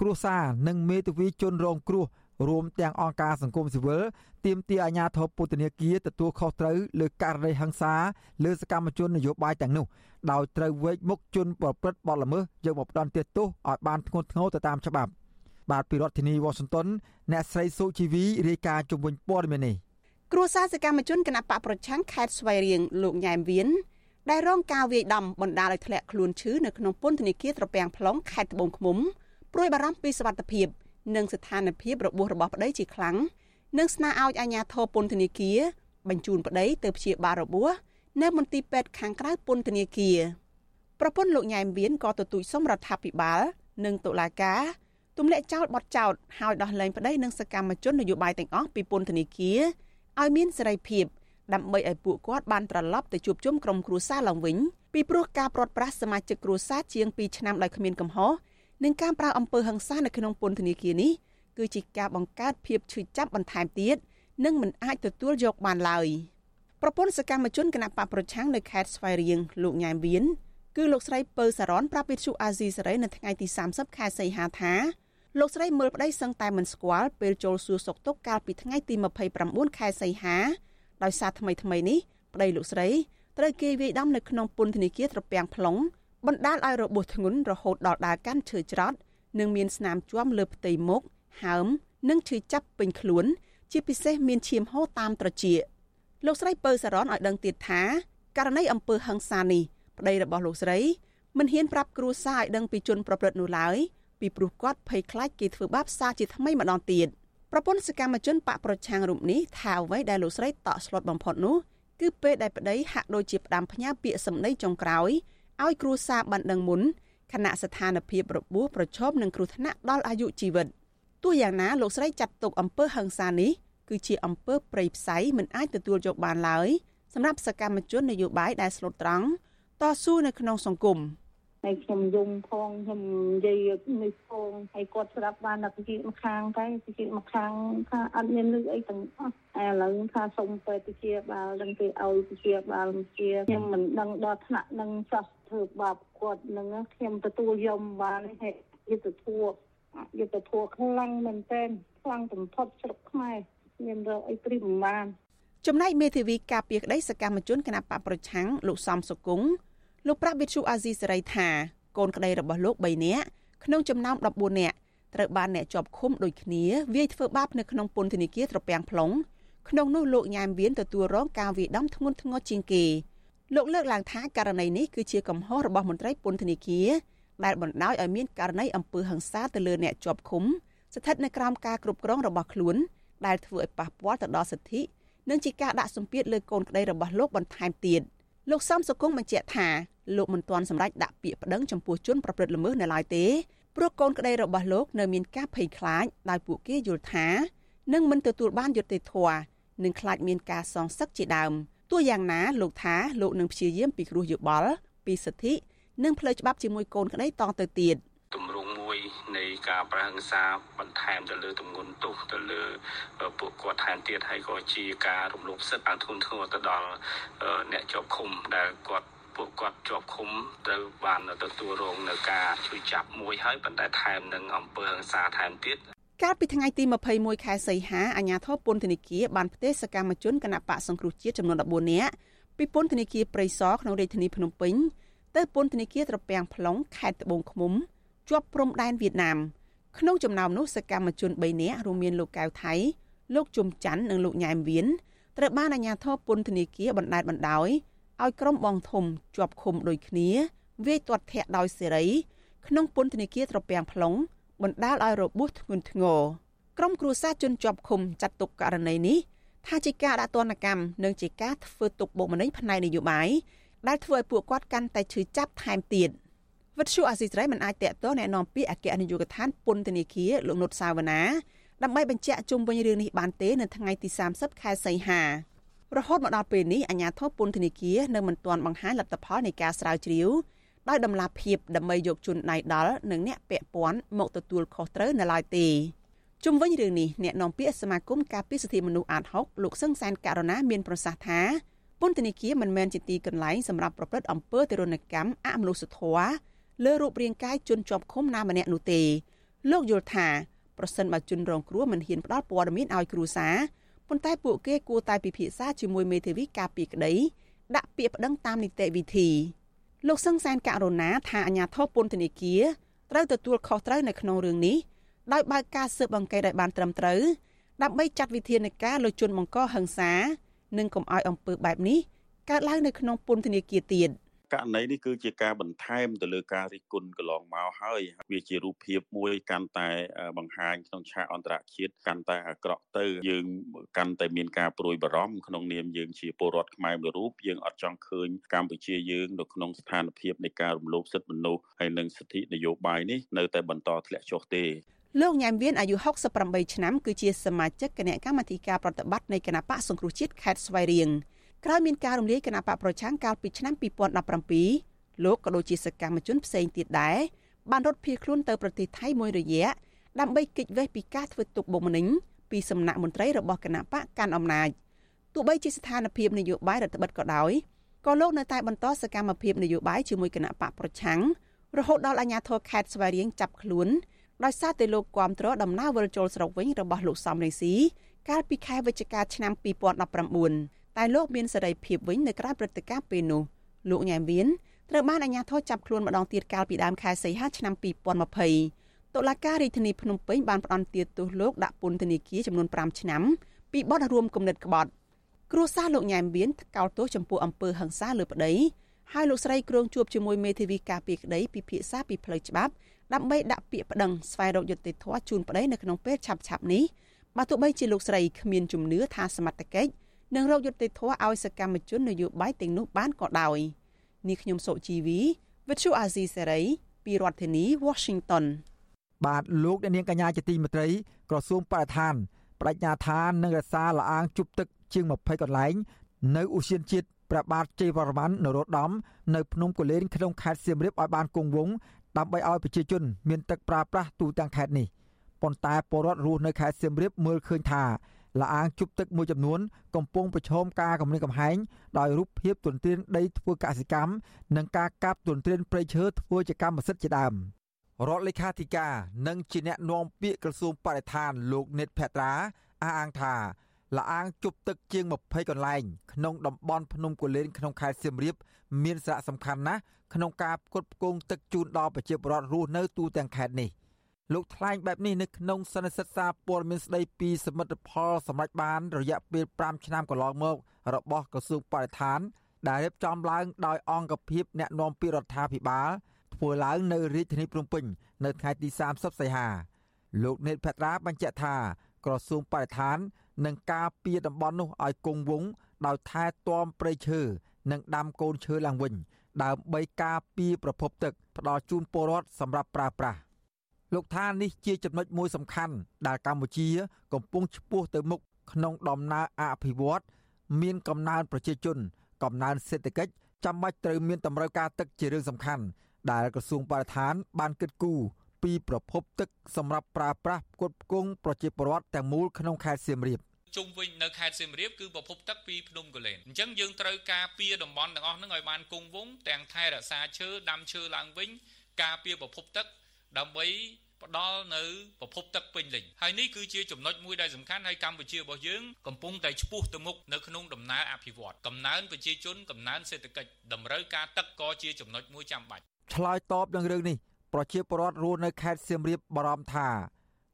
គ្រួសារនិងមេធាវីជនរងគ្រោះ រួមទាំងអង្គការសង្គមស៊ីវិលទាមទារអាជ្ញាធរពុទ្ធនាគារទទួលខុសត្រូវលើករណីហិង្សាលើសកម្មជននយោបាយទាំងនោះដោយត្រូវវេកមុខជនប្រព្រឹត្តបទល្មើសយកមកផ្ដន់ទោសឲ្យបានធ្ងន់ធ្ងរទៅតាមច្បាប់បាទពីរដ្ឋធានីវ៉ាស៊ីនតោនអ្នកស្រីសុជីវីរាយការណ៍ជំវិញព័ត៌មាននេះគ្រួសារសកម្មជនគណៈបកប្រឆាំងខេត្តស្វាយរៀងលោកញ៉ែមវៀនដែលរងការវាយដំបណ្ដាលឲ្យធ្លាក់ខ្លួនឈឺនៅក្នុងពន្ធនាគារត្រពាំង plong ខេត្តត្បូងឃ្មុំព្រួយបារម្ភពីសុវត្ថិភាព និងស្ថានភាពរបួសរបស់ប្តីជាខ្លាំងនិងស្នើឲ្យអាជ្ញាធរពន្ធនាគារបញ្ជូនប្តីទៅព្យាបាលរបួសនៅមន្ទីរពេទ្យខាងក្រៅពន្ធនាគារប្រពន្ធលោកញ៉ែមវៀនក៏ទទូចសុំរដ្ឋាភិបាលនិងតុលាការទម្លាក់ចោលបទចោទហើយដោះលែងប្តីនិងសកម្មជននយោបាយទាំងអស់ពីពន្ធនាគារឲ្យមានសេរីភាពដើម្បីឲ្យពួកគាត់បានត្រឡប់ទៅជួបជុំក្រុមគ្រួសារឡើងវិញពីព្រោះការព្រាត់ប្រាសសមាជិកគ្រួសារជាង2ឆ្នាំដោយគ្មានកំហុស និងការប្រើអំពើហិង្សានៅក្នុងពន្ធនាគារនេះគឺជាការបង្កើតភាពឈឺចាប់បន្ថែមទៀតនិងមិនអាចទទួលយកបានឡើយប្រពន្ធសកម្មជនគណៈបកប្រឆាំងនៅខេត្តស្វាយរៀងលោកញ៉ែមវៀនគឺលោកស្រីពៅសារ៉នប្រាប់វិទ្យុអាស៊ីសេរីនៅថ្ងៃទី30ខែសីហាថាលោកស្រីមើលប្តីសឹងតែមិនស្គាល់ពេលចូលសួរសុខទុក្ខកាលពីថ្ងៃទី29ខែសីហាដោយសារថ្មីថ្មីនេះប្តីលោកស្រីត្រូវគេវាយដំនៅក្នុងពន្ធនាគារត្រពាំង plong បណ្ដាលឲ្យរបួសធ្ងន់រហូតដល់ដើរកាន់ឈើច្រត់និងមានស្នាមជួមលើផ្ទៃមុខហើម និងឈឺចាប់ពេញខ្លួន ជាពិសេសមានឈាមហូរតាមត្រចៀកលោកស្រីពៅសារ៉នឲ្យដឹងទៀតថាករណីអំពើហិង្សានេះប្តីរបស់លោកស្រីមិនហ៊ានប្រាប់គ្រួសារឲ្យដឹងពីជនប្រព្រឹត្តនោះឡើយពីព្រោះគាត់ភ័យខ្លាចគេធ្វើបាបសារជាថ្មីម្ដងទៀតប្រពន្ធសកម្មជនបកប្រឆាំងរូបនេះថាអ្វីដែលលោកស្រីតក់ស្លុតបំផុតនោះគឺពេលដែលប្តីហាក់ដូចជាផ្ដាំផ្ញើពាក្យសម្ដីចុងក្រោយ ឲ្យគ្រួសារបានដឹងមុនខណៈស្ថានភាពរបួសប្រឈមនឹងគ្រោះថ្នាក់ដល់អាយុជីវិតទោះយ៉ាងណាលោកស្រីចាត់ទុកអំពើហិង្សានេះគឺជាអំពើប្រៃផ្សៃមិនអាចទទួលយកបានឡើយសម្រាប់សកម្មជននយោបាយដែលស្លូតត្រង់តស៊ូនៅក្នុងសង្គម ហើយខ្ញុំយំផងខ្ញុំនិយាយនេះផងហើយគាត់ស្ដាប់បានតែជាម្ខាងតែជាម្ខាងថាអត់មានលឺអីទាំងអស់ឥឡូវថាសុំពេទ្យវិជាបាលដឹងគេឲ្យវិជាបាលវិជាខ្ញុំមិនដឹងដល់ថ្នាក់នឹងសោះធ្វើបាបគាត់នឹងខ្ញុំទទួលយំបានហើយយុទ្ធធัวយុទ្ធធัวខ្លាំងមែនទែនខ្លាំងបំផុតស្រុកខ្មែរមានរកអីព្រីមិនបានចំណែកមេធាវីការពារក្តីសកម្មជនគណបកប្រឆាំងលោកសំសុគង្គ លោកប្រាក់វិទ្យុអាស៊ីសេរីថាកូនក្តីរបស់លោក3នាក់ក្នុងចំណោម14នាក់ត្រូវបានអ្នកជាប់ឃុំដូចគ្នាវាយធ្វើបាបនៅក្នុងពន្ធនាគារត្រពាំង plong ក្នុងនោះលោកញ៉ែមវៀនទទួលរងការវាយដំធ្ងន់ធ្ងរជាងគេលោកលើកឡើងថាករណីនេះគឺជាកំហុសរបស់មន្ត្រីពន្ធនាគារដែលបណ្ដោយឲ្យមានករណីអំពើហិង្សាទៅលើអ្នកជាប់ឃុំស្ថិតនៅក្រោមការគ្រប់គ្រងរបស់ខ្លួនដែលធ្វើឲ្យប៉ះពាល់ទៅដល់សិទ្ធិនិងជាការដាក់សម្ពាធលើកូនក្តីរបស់លោកបន្ថែមទៀតលោកសំសុគង្គបញ្ជាក់ថា លោកមិនទាន់សម្រេចដាក់ពាក្យប្តឹងចំពោះជនប្រព្រឹត្តល្មើសនៅឡើយទេព្រោះកូនក្តីរបស់លោកនៅមានការភ័យខ្លាចដោយពួកគេយល់ថានឹងមិនទទួលបានយុត្តិធម៌និងខ្លាចមានការសងសឹកជាដើមទោះយ៉ាងណាលោកថាលោកនឹងព្យាយាមពិគ្រោះយោបល់ពីសិទ្ធិនិងផ្លូវច្បាប់ជាមួយកូនក្តីតទៅទៀតទម្រង់មួយនៃការប្រហិង្សាបន្ថែមទៅលើទម្ងន់ទោសទៅលើពួកគាត់ថែមទៀតហើយក៏ជាការរំលោភសិទ្ធិអធុនធ្ងរទៅដល់អ្នកជាប់ឃុំដែលគាត់ ពួកគាត់ជាប់ឃុំត្រូវបានទទួលរងនៅការជួយចាប់មួយហើយប៉ុន្តែថែមនឹងអំពើហិង្សាថែមទៀតកាលពីថ្ងៃទី21ខែសីហាអាជ្ញាធរពន្ធនាគារបានផ្ទេរសកម្មជនគណៈបកសង្គ្រោះជាតិចំនួន14នាក់ពីពន្ធនាគារព្រៃសរក្នុងរាជធានីភ្នំពេញទៅពន្ធនាគារត្រពាំង plong ខេត្តត្បូងឃ្មុំជាប់ព្រំដែនវៀតណាមក្នុងចំណោមនោះសកម្មជន3នាក់រួមមានលោកកៅថៃលោកជុំច័ន្ទនិងលោកញ៉ែមវៀនត្រូវបានអាជ្ញាធរពន្ធនាគារបណ្តែតបណ្តោយ ឲ្យក្រុមបងធំជាប់ឃុំដូចគ្នាវាយទាត់ធាក់ដោយសេរី ក្នុងពន្ធនាគារត្រពាំង plong បណ្ដាលឲ្យរបួសធ្ងន់ធ្ងរក្រុមគ្រួសារជនជាប់ឃុំចាត់ទុកករណីនេះថាជាការដាក់ទណ្ឌកម្មនិងជាការធ្វើទុកបុកម្នេញផ្នែកនយោបាយដែលធ្វើឲ្យពួកគាត់កាន់តែឈឺចាប់ថែមទៀតវិទ្យុអាស៊ីសេរីមិនអាចតាក់ទងแนะនាំពាក្យអគ្គនាយកដ្ឋានពន្ធនាគារលោកនុតសាវណ្ណាដើម្បីបញ្ជាក់ជុំវិញរឿងនេះបានទេនៅថ្ងៃទី30ខែសីហា រហូតមកដល់ពេលនេះអាជ្ញាធរពន្ធនាគារនៅមិនទាន់បង្ហាញលទ្ធផលនៃការស្រាវជ្រាវដោយដំណាភាពដើម្បីយកជនដៃដល់និងអ្នកពាក់ព័ន្ធមកទទួលខុសត្រូវនៅឡើយទេជុំវិញរឿងនេះអ្នកនាំពាក្យសមាគមការពារសិទ្ធិមនុស្សអាត6លោកសឹងសានករណាមានប្រសាសន៍ថាពន្ធនាគារមិនមែនជាទីកន្លែងសម្រាប់ប្រព្រឹត្តអំពើទរណកម្មអមនុស្សធម៌លើរូបរាងកាយជនជាប់ឃុំណាម្នាក់នោះទេលោកយល់ថាប្រសិនបើជនរងគ្រោះមិនហ៊ានផ្ដល់ព័ត៌មានឲ្យគ្រួសារ ប៉ុន្តែពួកគេគួរតែពិភាក្សាជាមួយមេធាវីការពីក្តីដាក់ពាក្យប្តឹងតាមនីតិវិធីលោកសឹងសែនករណាថាអាញាធរពន្ធនាគារត្រូវទទួលខុសត្រូវនៅក្នុងរឿងនេះដោយបើកការស៊ើបអង្កេតឲ្យបានត្រឹមត្រូវដើម្បីចាត់វិធានការលើជនបង្កហិង្សា និងកុំឲ្យអំពើបែបនេះកើតឡើងនៅក្នុងពន្ធនាគារទៀត។ ករណីនេះគឺជាការបន្ថែមទៅលើការរិះគន់កន្លងមកហើយវាជារូបភាពមួយកាន់តែបង្ហាញក្នុងឆាកអន្តរជាតិកាន់តែអាក្រក់ទៅយើងកាន់តែមានការព្រួយបារម្ភក្នុងនាមយើងជាពលរដ្ឋខ្មែរមួយរូបយើងអត់ចង់ឃើញកម្ពុជាយើងនៅក្នុងស្ថានភាពនៃការរំលោភសិទ្ធិមនុស្សហើយនិងសិទ្ធិនយោបាយនេះនៅតែបន្តធ្លាក់ចុះទេលោកញ៉ែមវៀនអាយុ68ឆ្នាំគឺជាសមាជិកគណៈកម្មាធិការប្រតិបត្តិនៃគណៈបកសង្គ្រោះជាតិខេត្តស្វាយរៀង ក្រោយមានការរំលាយគណៈបកប្រឆាំងកាលពីឆ្នាំ2017លោកក៏ដូចជាសកម្មជនផ្សេងទៀតដែរបានរត់ភៀសខ្លួនទៅប្រទេសថៃមួយរយៈដើម្បីគេចវេះពីការធ្វើទុកបុកម្នេញពីសំណាក់មន្ត្រីរបស់គណៈបកកាន់អំណាចទោះបីជាស្ថានភាពនយោបាយរដ្ឋបិទក៏ដោយក៏លោកនៅតែបន្តសកម្មភាពនយោបាយជាមួយគណៈបកប្រឆាំងរហូតដល់អាជ្ញាធរខេត្តស្វាយរៀងចាប់ខ្លួនដោយសារតែលោកគាំទ្រដំណើរវិលជុលស្រុកវិញរបស់លោកសំរងស៊ីកាលពីខែវិច្ឆិកាឆ្នាំ2019 តែលោកមានសេរីភាពវិញនៅក្រៅព្រឹត្តិការណ៍ពេលនោះលោកញ៉ែមវៀនត្រូវបានអាជ្ញាធរចាប់ខ្លួនម្ដងទៀតកាលពីដើមខែសីហាឆ្នាំ2020តុលាការរាជធានីភ្នំពេញបានផ្តន្ទាទោសលោកដាក់ពន្ធនាគារចំនួន5ឆ្នាំពីបទរួមគំនិតក្បត់គ្រួសារលោកញ៉ែមវៀនថ្កោលទោសចំពោះអំពើហិង្សាលើប្តីហើយលោកស្រីគ្រងជួបជាមួយមេធាវីការពារក្តីពិភាក្សាពីផ្លូវច្បាប់ដើម្បីដាក់ពាក្យប្តឹងស្វែងរកយុត្តិធម៌ជូនប្តីនៅក្នុងពេលឆាប់ៗនេះបើទោះបីជាលោកស្រីគ្មានជំនឿថាសមត្ថកិច្ច និងរកយុត្តិធម៌ឲ្យសកម្មជននយោបាយទាំងនោះបានក៏ដោយនេះខ្ញុំសុជីវីវិទ្យុអាស៊ីសេរីពីរដ្ឋធានី Washington បាទលោកអ្នកនាងកញ្ញាជាទីមេត្រីក្រសួងបរិស្ថានបដិញ្ញាថានឹងរក្សាលអាងជប់ទឹកជាង20កន្លែងនៅឧស្សាហជាតិព្រះបាទជ័យវរ្ម័ននរោត្តមនៅភ្នំកូលែនក្នុងខេត្តសៀមរាបឲ្យបានគង់វង្សដើម្បីឲ្យប្រជាជន មានទឹកប្រើប្រាស់ទូទាំងខេត្តនេះប៉ុន្តែពលរដ្ឋរស់នៅខេត្តសៀមរាបមើលឃើញថា លអាងជប់ទឹកមួយចំនួនកំពុងប្រឈមការគំរាមកំហែងដោយរូបភាពទន្ទ្រានដីធ្វើកសិកម្មនិងការកាប់ទន្ទ្រានព្រៃឈើធ្វើជាកម្មសិទ្ធិជាដើមរដ្ឋលេខាធិការនិងជាអ្នកនាំពាក្យក្រសួងបរិស្ថានលោកនិតភត្រាអះអាងថាលអាងជប់ទឹកជាង20កន្លែងក្នុងតំបន់ភ្នំគូលែនក្នុងខេត្តសៀមរាបមានសារៈសំខាន់ណាស់ក្នុងការផ្គត់ផ្គង់ទឹកជូនដល់ប្រជាពលរដ្ឋរស់នៅទូទាំងខេត្តនេះ។ លោកថ្លែងបែបនេះនៅក្នុងសន្និសីទសារព័ត៌មានស្ដីពីសមិទ្ធផលសម្រាប់បាន រយៈពេល5ឆ្នាំកន្លងមក របស់ក្រសួងបរិស្ថាន ដែលរៀបចំឡើងដោយអង្គភាពអ្នកណែនាំពីរដ្ឋាភិបាលធ្វើឡើងនៅរាជធានីភ្នំពេញនៅថ្ងៃទី30សីហាលោកនេតភត្រាបញ្ជាក់ថាក្រសួងបរិស្ថាននឹងការពារតំបន់នោះឲ្យគង់វង្សដោយថែទាំព្រៃឈើនិងដាំកូនឈើឡើងវិញ ដើម្បីការពារប្រភពទឹក ផ្ដល់ជូនពលរដ្ឋសម្រាប់ប្រើប្រាស់ លោកថានេះជាចំណុចមួយសំខាន់ដែលកម្ពុជា កំពុងឆ្ពោះទៅមុខក្នុងដំណើរអភិវឌ្ឍមានកំណើនប្រជាជន កំណើនសេដ្ឋកិច្ចចាំបាច់ត្រូវមានតម្រូវការទឹកជារឿងសំខាន់ដែលក្រសួងបរិស្ថាន បានគិតគូរពីប្រភពទឹកសម្រាប់ប្រើប្រាស់ផ្គត់ផ្គង់ប្រជាពលរដ្ឋទាំងមូលក្នុងខេត្តសៀមរាបជុំវិញនៅខេត្តសៀមរាបគឺប្រភពទឹកពីភ្នំកលែនអញ្ចឹងយើងត្រូវការពារតំបន់ទាំងអស់ហ្នឹងឲ្យបានគង់វង្សទាំងថែរក្សាឈើដាំឈើឡើងវិញការពារប្រភពទឹក ដើម្បីផ្ដល់នៅប្រភពទឹកពេញលេញហើយនេះគឺជាចំណុចមួយដែលសំខាន់ហើយកម្ពុជារបស់យើងកំពុងតែឆ្ពោះទៅមុខនៅក្នុងដំណើរអភិវឌ្ឍកំណើនប្រជាជនកំណើនសេដ្ឋកិច្ចតម្រូវការទឹកក៏ជាចំណុចមួយចាំបាច់ឆ្លើយតបនឹងរឿងនេះប្រជាពលរដ្ឋរស់នៅខេត្តសៀមរាបបារម្ភថា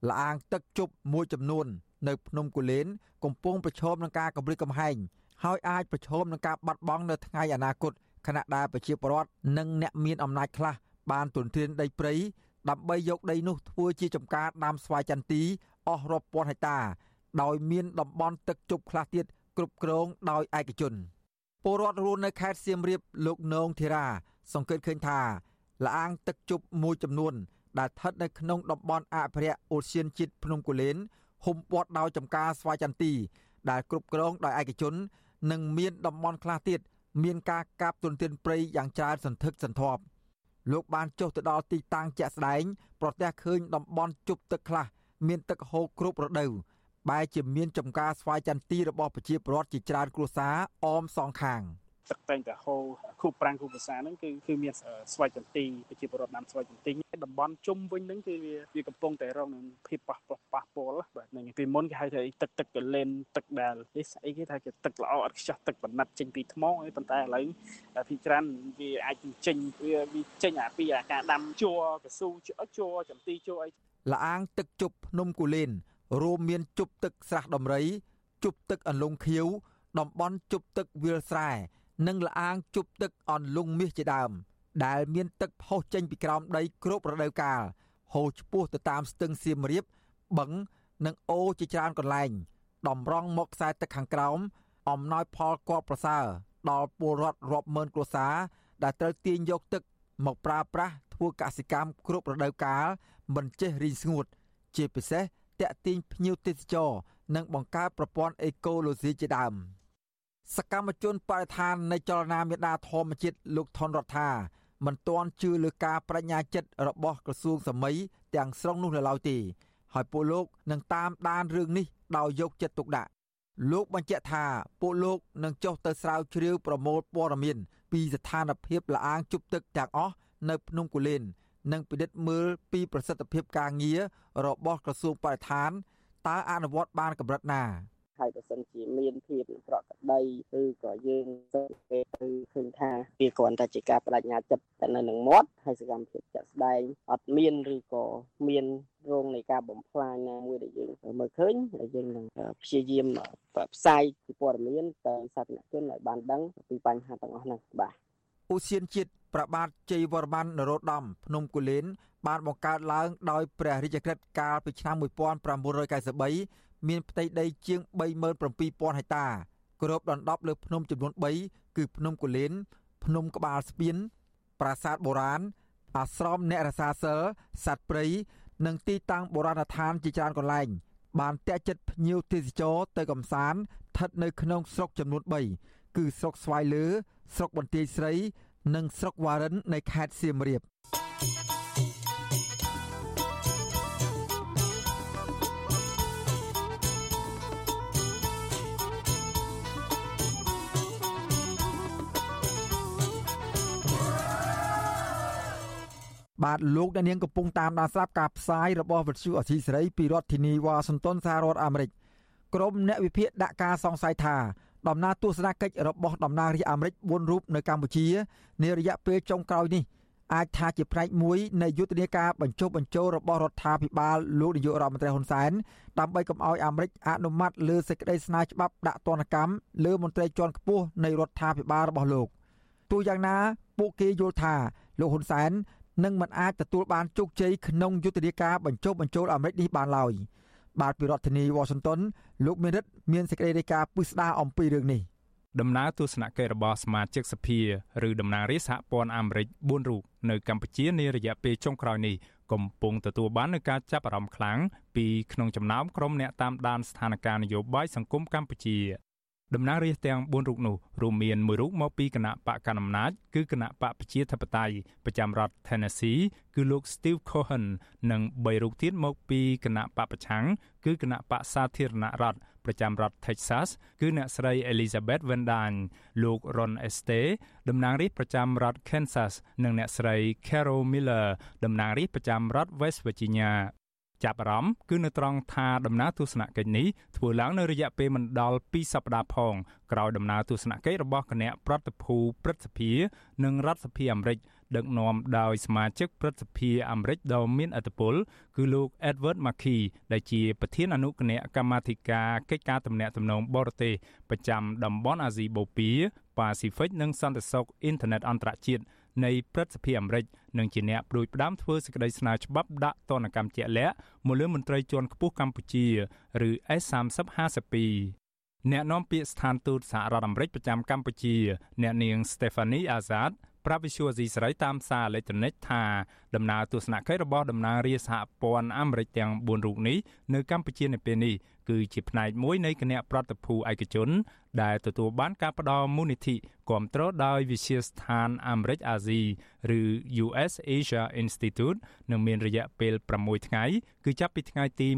លអាងទឹកជប់មួយចំនួន នៅភ្នំគូលែនកំពុងប្រឈមនឹងការគំរាមកំហែងហើយអាចប្រឈមនឹងការបាត់បង់នៅថ្ងៃអនាគតខណៈដែលប្រជាពលរដ្ឋនិងអ្នកមានអំណាចខ្លះបានទន្ទ្រានដីព្រៃ ដើម្បីយកដីនោះធ្វើជាចំការដាំស្វាយចន្ទីអស់រាប់ពាន់ហិកតា ដោយមានតំបន់ទឹកជប់ខ្លះទៀតគ្រប់គ្រងដោយឯកជនពលរដ្ឋរស់នៅខេត្តសៀមរាបលោកនងធីរា សង្កេតឃើញថាលអាងទឹកជប់មួយចំនួន ដែលស្ថិតនៅក្នុងតំបន់អភិរក្សអូសៀនជាតិភ្នំគូលែនហុំព័ទ្ធដោយចំការស្វាយចន្ទីដែលគ្រប់គ្រងដោយឯកជន និងមានតំបន់ខ្លះទៀតមានការកាប់ទន្ទ្រានព្រៃយ៉ាងច្រើនសន្ធឹកសន្ធាប់ លោកបានចុះទៅដល់ទីតាំងជាក់ស្ដែង ប្រទះឃើញតំបន់ជប់ទឹកខ្លះមានទឹកហូរគ្រប់រដូវបែរជាមានចំការស្វាយចន្ទីរបស់ប្រជាពលរដ្ឋជាច្រើនគ្រួសារអមសងខាងទឹកតែងតែហូរខូបប្រាំងខូបភាសាហ្នឹងគឺគឺមានស្វ័យចន្ទីប្រជាពលរដ្ឋដាំស្វ័យចន្ទីតំបន់ជុំវិញហ្នឹងគឺវាវាកំពុងតែរងនឹងភាពប៉ះពាល់ប៉ះពាល់បាទ ហ្នឹងពីមុនគេហៅថាទឹកទឹកកលែនទឹកដែលនេះស្អីគេថាជាទឹកល្អអត់ខ្ចោះទឹកបណ្ណិតចេញពីថ្មអីប៉ុន្តែឥឡូវភាគច្រើនវាអាចចេញវាវាចេញអាពីអាការដាំជួរកស៊ូជួរចន្ទីជួរអីលអាងទឹកជប់ភ្នំគូលែនរួមមានជប់ទឹកស្រះដំរីជប់ទឹកអន្លង់ខៀវតំបន់ជប់ទឹកវាលស្រែនិងលអាងជប់ទឹកអន្លង់មាសជាដើម ដែលមានទឹកផុសចេញពីក្រោមដីគ្រប់រដូវកាលហូរឆ្ពោះទៅតាមស្ទឹងសៀមរាបបឹង និងអូរជាច្រើនកន្លែងតម្រង់មកខ្សែទឹកខាងក្រោមអំណោយផលគបប្រសើរដល់ពលរដ្ឋរាប់ម៉ឺនគ្រួសារដែលត្រូវទាញយកទឹកមកប្រើប្រាស់ធ្វើកសិកម្មគ្រប់រដូវកាលមិនចេះរីងស្ងួត ជាពិសេសតាក់ទាញភ្ញៀវទេសចរនិងបង្កើតប្រព័ន្ធអេកូឡូស៊ីជាដើមសកម្មជនបរិស្ថាននៃចលនាមេដាធម្មជាតិលោកថនរដ្ឋាមិនទាន់ជឿលើការបញ្ញាចិត្តរបស់ក្រសួងសម័យទាំងស្រុងនោះនៅឡើយទេ ហើយពួកលោកនឹងតាមដានរឿងនេះដោយយកចិត្តទុកដាក់លោកបញ្ជាក់ថាពួកលោកនឹងចុះទៅស្រាវជ្រាវប្រមូលព័ត៌មាន ពីស្ថានភាពលអាងជប់ទឹកទាំងអស់នៅភ្នំគូលែននិងពិនិត្យមើលពីប្រសិទ្ធភាពការងាររបស់ក្រសួងបរិស្ថានតើអនុវត្តបានកម្រិតណាហើយបើសិនជាមានភាពប្រក្រតីឬក៏យើងសង្កេតទៅឃើញថាវាគ្រាន់តែជាការបដិញ្ញាចិត្តតែនៅនឹងមាត់ហើយសកម្មភាពជាក់ស្ដែងអត់មានឬក៏មាន រងនៃការបំផ្លាញណាមួយដែលយើងមើលឃើញហើយយើងនឹងព្យាយាមផ្សាយពីព័ត៌មានទៅសាធារណជនឲ្យបានដឹងពីបញ្ហាទាំងអស់ហ្នឹងបាទឧស្សាហជាតិប្របាទជ័យវរ្ម័ននរោត្តមភ្នំគូលែនបានបង្កើតឡើងដោយព្រះរាជក្រឹត្យកាលពីឆ្នាំ1993មានផ្ទៃដីជាង37000ហិកតាគ្របដណ្ដប់លើភ្នំចំនួន3គឺភ្នំគូលែនភ្នំក្បាលស្ពាន ប្រាសាទបុរាណអាស្រមអ្នករសាសិលសត្វព្រៃ និងទីតាំងបុរាណដ្ឋានជាច្រើនកន្លែង បានតាក់ចិត្តភ្ញៀវទេសចរទៅកំសាន្តស្ថិតនៅក្នុងស្រុកចំនួន3គឺស្រុកស្វាយលើ ស្រុកបន្ទាយស្រី និងស្រុកវ៉ារិន នៃខេត្តសៀមរាប បាទលោកអ្នកនាងកំពុងតាមដានស្រាប់ការផ្សាយរបស់វិទ្យុអសីសេរីពីរដ្ឋធានីវ៉ាស៊ីនតោនសហរដ្ឋអាមេរិកក្រុមអ្នកវិភាគដាក់ការសង្ស័យថាដំណើរទស្សនកិច្ចរបស់តំណាងរាជអាមេរិក4រូបនៅកម្ពុជានារយៈពេលចុងក្រោយនេះអាចថាជាផ្នែកមួយនៃយុទ្ធនាការបញ្ចុះបញ្ចូលរបស់រដ្ឋាភិបាលលោកនាយករដ្ឋមន្ត្រីហ៊ុនសែនដើម្បីកុំឲ្យអាមេរិកអនុម័តលើសេចក្តីស្នើច្បាប់ដាក់ទណ្ឌកម្មលើមន្ត្រីជាន់ខ្ពស់នៃរដ្ឋាភិបាលរបស់លោកទោះយ៉ាងណា ពួកគេយល់ថាលោកហ៊ុនសែន នឹងមិនអាចទទួលបានជោគជ័យក្នុងយុទ្ធនាការបញ្ចុះបញ្ចូលអាមេរិកនេះបានឡើយបាទពីរដ្ឋធានី Washington លោកមានរិទ្ធមានសេចក្តីរាយការណ៍ពិស្ដារអំពីរឿងនេះដំណើរទស្សនកិច្ចរបស់សមាជិកសភាឬតំណាងរាស្ត្រសហព័ន្ធអាមេរិក4រូបនៅកម្ពុជានារយៈពេលចុងក្រោយនេះកំពុងទទួលបាននូវការចាប់អារម្មណ៍ខ្លាំងពីក្នុងចំណោមក្រុមអ្នកតាមដានស្ថានភាពនយោបាយសង្គមកម្ពុជា តំណាងរាស្ត្រទាំង4រូបនោះរួមមានមួយរូបមកពីគណៈបកកណ្ដាលអំណាចគឺគណៈបកប្រជាធិបតេយ្យប្រចាំរដ្ឋ Tennessee គឺលោក Steve Cohen និង3រូបទៀតមកពីគណៈបកប្រឆាំងគឺគណៈបកសាធារណរដ្ឋប្រចាំរដ្ឋ Texas គឺអ្នកស្រី Elizabeth Warren លោក Ron Estee តំណាងរាស្ត្រប្រចាំរដ្ឋ Kansas និងអ្នកស្រី Carol Miller តំណាងរាស្ត្រប្រចាំរដ្ឋ West Virginia ចាប់អារម្មណ៍គឺនៅត្រង់ថាដំណើរទស្សនកិច្ចនេះធ្វើឡើងនៅរយៈពេលមិនដល់2សប្តាហ៍ផងក្រោយដំណើរទស្សនកិច្ចរបស់គណៈប្រតិភូព្រឹទ្ធសភា និងរដ្ឋសភាអាមេរិកដឹកនាំដោយសមាជិកព្រឹទ្ធសភាអាមេរិកដ៏មានឥទ្ធិពលគឺលោក Edward Markey ដែលជាប្រធានអនុគណៈកម្មាធិការកិច្ចការទំនាក់ទំនងបរទេសប្រចាំតំបន់អាស៊ីបូព៌ាប៉ាស៊ីហ្វិកនិងសន្តិសុខអ៊ីនធឺណិតអន្តរជាតិ នៃព្រឹទ្ធសភាអាមេរិកនិងជាអ្នកប្រួយផ្ដាំធ្វើសេចក្តីស្នើច្បាប់ដាក់ទណ្ឌកម្មជាក់លាក់មកលើមន្ត្រីជាន់ខ្ពស់កម្ពុជាឬ S3052 អ្នកនាំពាក្យស្ថានទូតសហរដ្ឋអាមេរិកប្រចាំកម្ពុជា អ្នកនាង Stephanie Azad ប្រាប់វិសុយអេស៊ីស្រីតាមសារអេឡិចត្រូនិកថាដំណើរទស្សនកិច្ចរបស់តំណាងរាជសហព័ន្ធអាមេរិកទាំង4រូបនេះនៅកម្ពុជានៅពេលនេះគឺជាផ្នែកមួយនៃគណៈប្រតិភូឯកជន ដែលទទួលបានការផ្ដល់មូលនិធិគ្រប់គ្រងដោយវិទ្យាស្ថានអាមេរិកអាស៊ីឬ US Asia Institute នឹងមានរយៈពេល6ថ្ងៃ គឺចាប់ពីថ្ងៃទី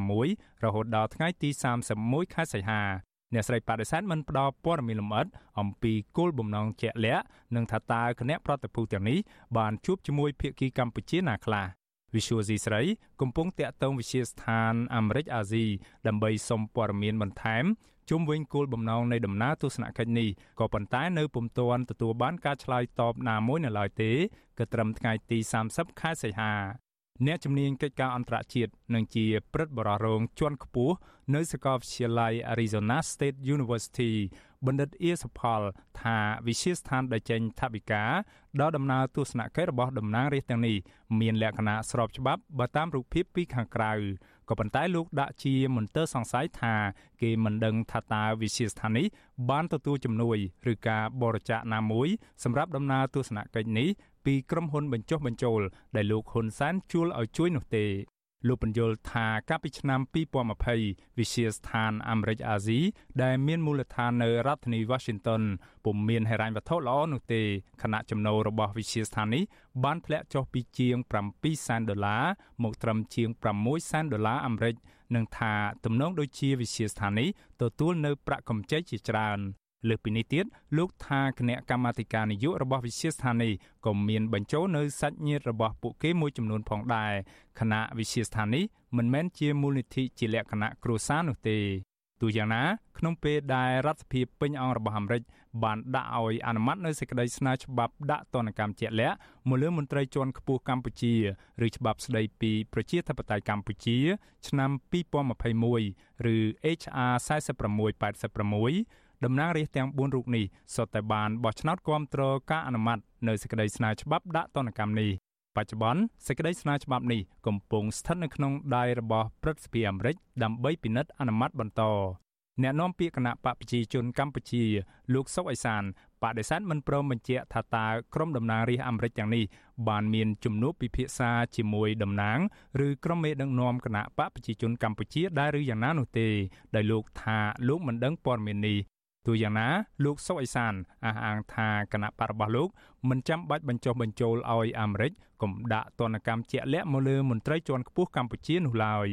26រហូតដល់ថ្ងៃទី31ខែសីហា អ្នកស្រីបដិសេធមិនផ្ដល់ព័ត៌មានលម្អិតអំពីគោលបំណងជាក់លាក់និងថាតើគណៈប្រតិភូទាំងនេះបានជួបជាមួយភាគីកម្ពុជាណាខ្លះ Visual C ស្រីកំពុងតាក់ទងវិជាស្ថានអាមេរិកអាស៊ីដើម្បីសុំព័ត៌មានបន្ថែមជុំវិញគោលបំណងនៃដំណើរទស្សនកិច្ចនេះក៏ប៉ុន្តែនៅពុំទាន់ទទួលបានការឆ្លើយតបណាមួយនៅឡើយទេក៏ត្រឹមថ្ងៃទី30ខែសីហា អ្នកជំនាញកិច្ចការអន្តរជាតិនិងជាព្រឹទ្ធបរិរងជាន់ខ្ពស់នៅសាកលវិទ្យាល័យ Arizona State University បណ្ឌិតអៀសផលថាវិជាស្ថានដែលចេញថវិកាដល់ដំណើរទស្សនកិច្ចរបស់តំណាងរាស្ត្រទាំងនេះមានលក្ខណៈស្របច្បាប់បើតាមរូបភាពពីខាងក្រៅ ក៏ប៉ុន្តែលោកដាក់ជាមន្ទិលសង្ស័យថា គេមិនដឹងថាតើវិជាស្ថាននេះបានទទួលជំនួយឬការបរិច្ចាគណាមួយសម្រាប់ដំណើរទស្សនកិច្ចនេះពីក្រុមហ៊ុនបញ្ចុះបញ្ចូលដែលលោកហ៊ុនសែនជួលឲ្យជួយនោះទេ លោកបញ្យល់ថាកាលពីឆ្នាំ2020វិជាស្ថានអាមេរិកអាស៊ីដែលមានមូលដ្ឋាននៅរដ្ឋធានី Washington ពុំមានហិរញ្ញវត្ថុល្អនោះទេខណៈចំណូលរបស់វិជាស្ថាននេះបានធ្លាក់ចុះពីជាង7សែនដុល្លារមកត្រឹមជាង6សែនដុល្លារអាមេរិកនឹងថាទំនងដូចជាវិជាស្ថាននេះទទួលនៅប្រាក់កម្ចីជាច្រើន លើសពីនេះទៀតលោកថាគណៈកម្មាធិការនយោបាយរបស់វិទ្យាស្ថាននេះក៏មានបញ្ចូលនៅសាច់ញាតិរបស់ពួកគេមួយចំនួនផងដែរគណៈវិទ្យាស្ថាននេះមិនមែនជាមូលនិធិជាលក្ខណៈគ្រួសារនោះទេទូយ៉ាងណាក្នុងពេលដែលរដ្ឋសភាពេញអង្គរបស់អាមេរិកបានដាក់ឲ្យអនុម័តនៅសេចក្តីស្នើច្បាប់ដាក់ទណ្ឌកម្មជាក់លាក់មកលើមន្ត្រីជាន់ខ្ពស់កម្ពុជាឬច្បាប់ស្តីពីប្រជាធិបតេយ្យកម្ពុជា ឆ្នាំ2021ឬ HR 4686 តំណាងរាស្ត្រទាំង4រូបនេះសុទ្ធតែបានបោះឆ្នោតគាំទ្រការអនុម័តនៅសេចក្តីស្នើច្បាប់ដាក់ទណ្ឌកម្មនេះបច្ចុប្បន្នសេចក្តីស្នើច្បាប់នេះកំពុងស្ថិតនៅក្នុងដៃរបស់ព្រឹទ្ធសភាអាមេរិកដើម្បីពិនិត្យអនុម័តបន្តអ្នកនាំពាក្យគណៈបកប្រជាជនកម្ពុជា លោកសុកអេសានបដិសេធមិនព្រមបញ្ជាក់ថាតើក្រុមតំណាងរាស្ត្រអាមេរិកទាំងនេះបានមានជំនួបពិភាក្សាជាមួយតំណាងឬក្រុមមេដឹកនាំគណៈបកប្រជាជនកម្ពុជាដែរឬយ៉ាងណានោះទេដោយលោកថាលោកមិនដឹងព័ត៌មាននេះ ទោះយ៉ាងណាលោកសុកអេសានអះអាងថាគណៈបករបស់លោកមិនចាំបាច់បញ្ចុះបញ្ចូលឲ្យអាមេរិកកុំដាក់ទណ្ឌកម្មជាក់លាក់មកលើមន្ត្រីជាន់ខ្ពស់កម្ពុជានោះឡើយ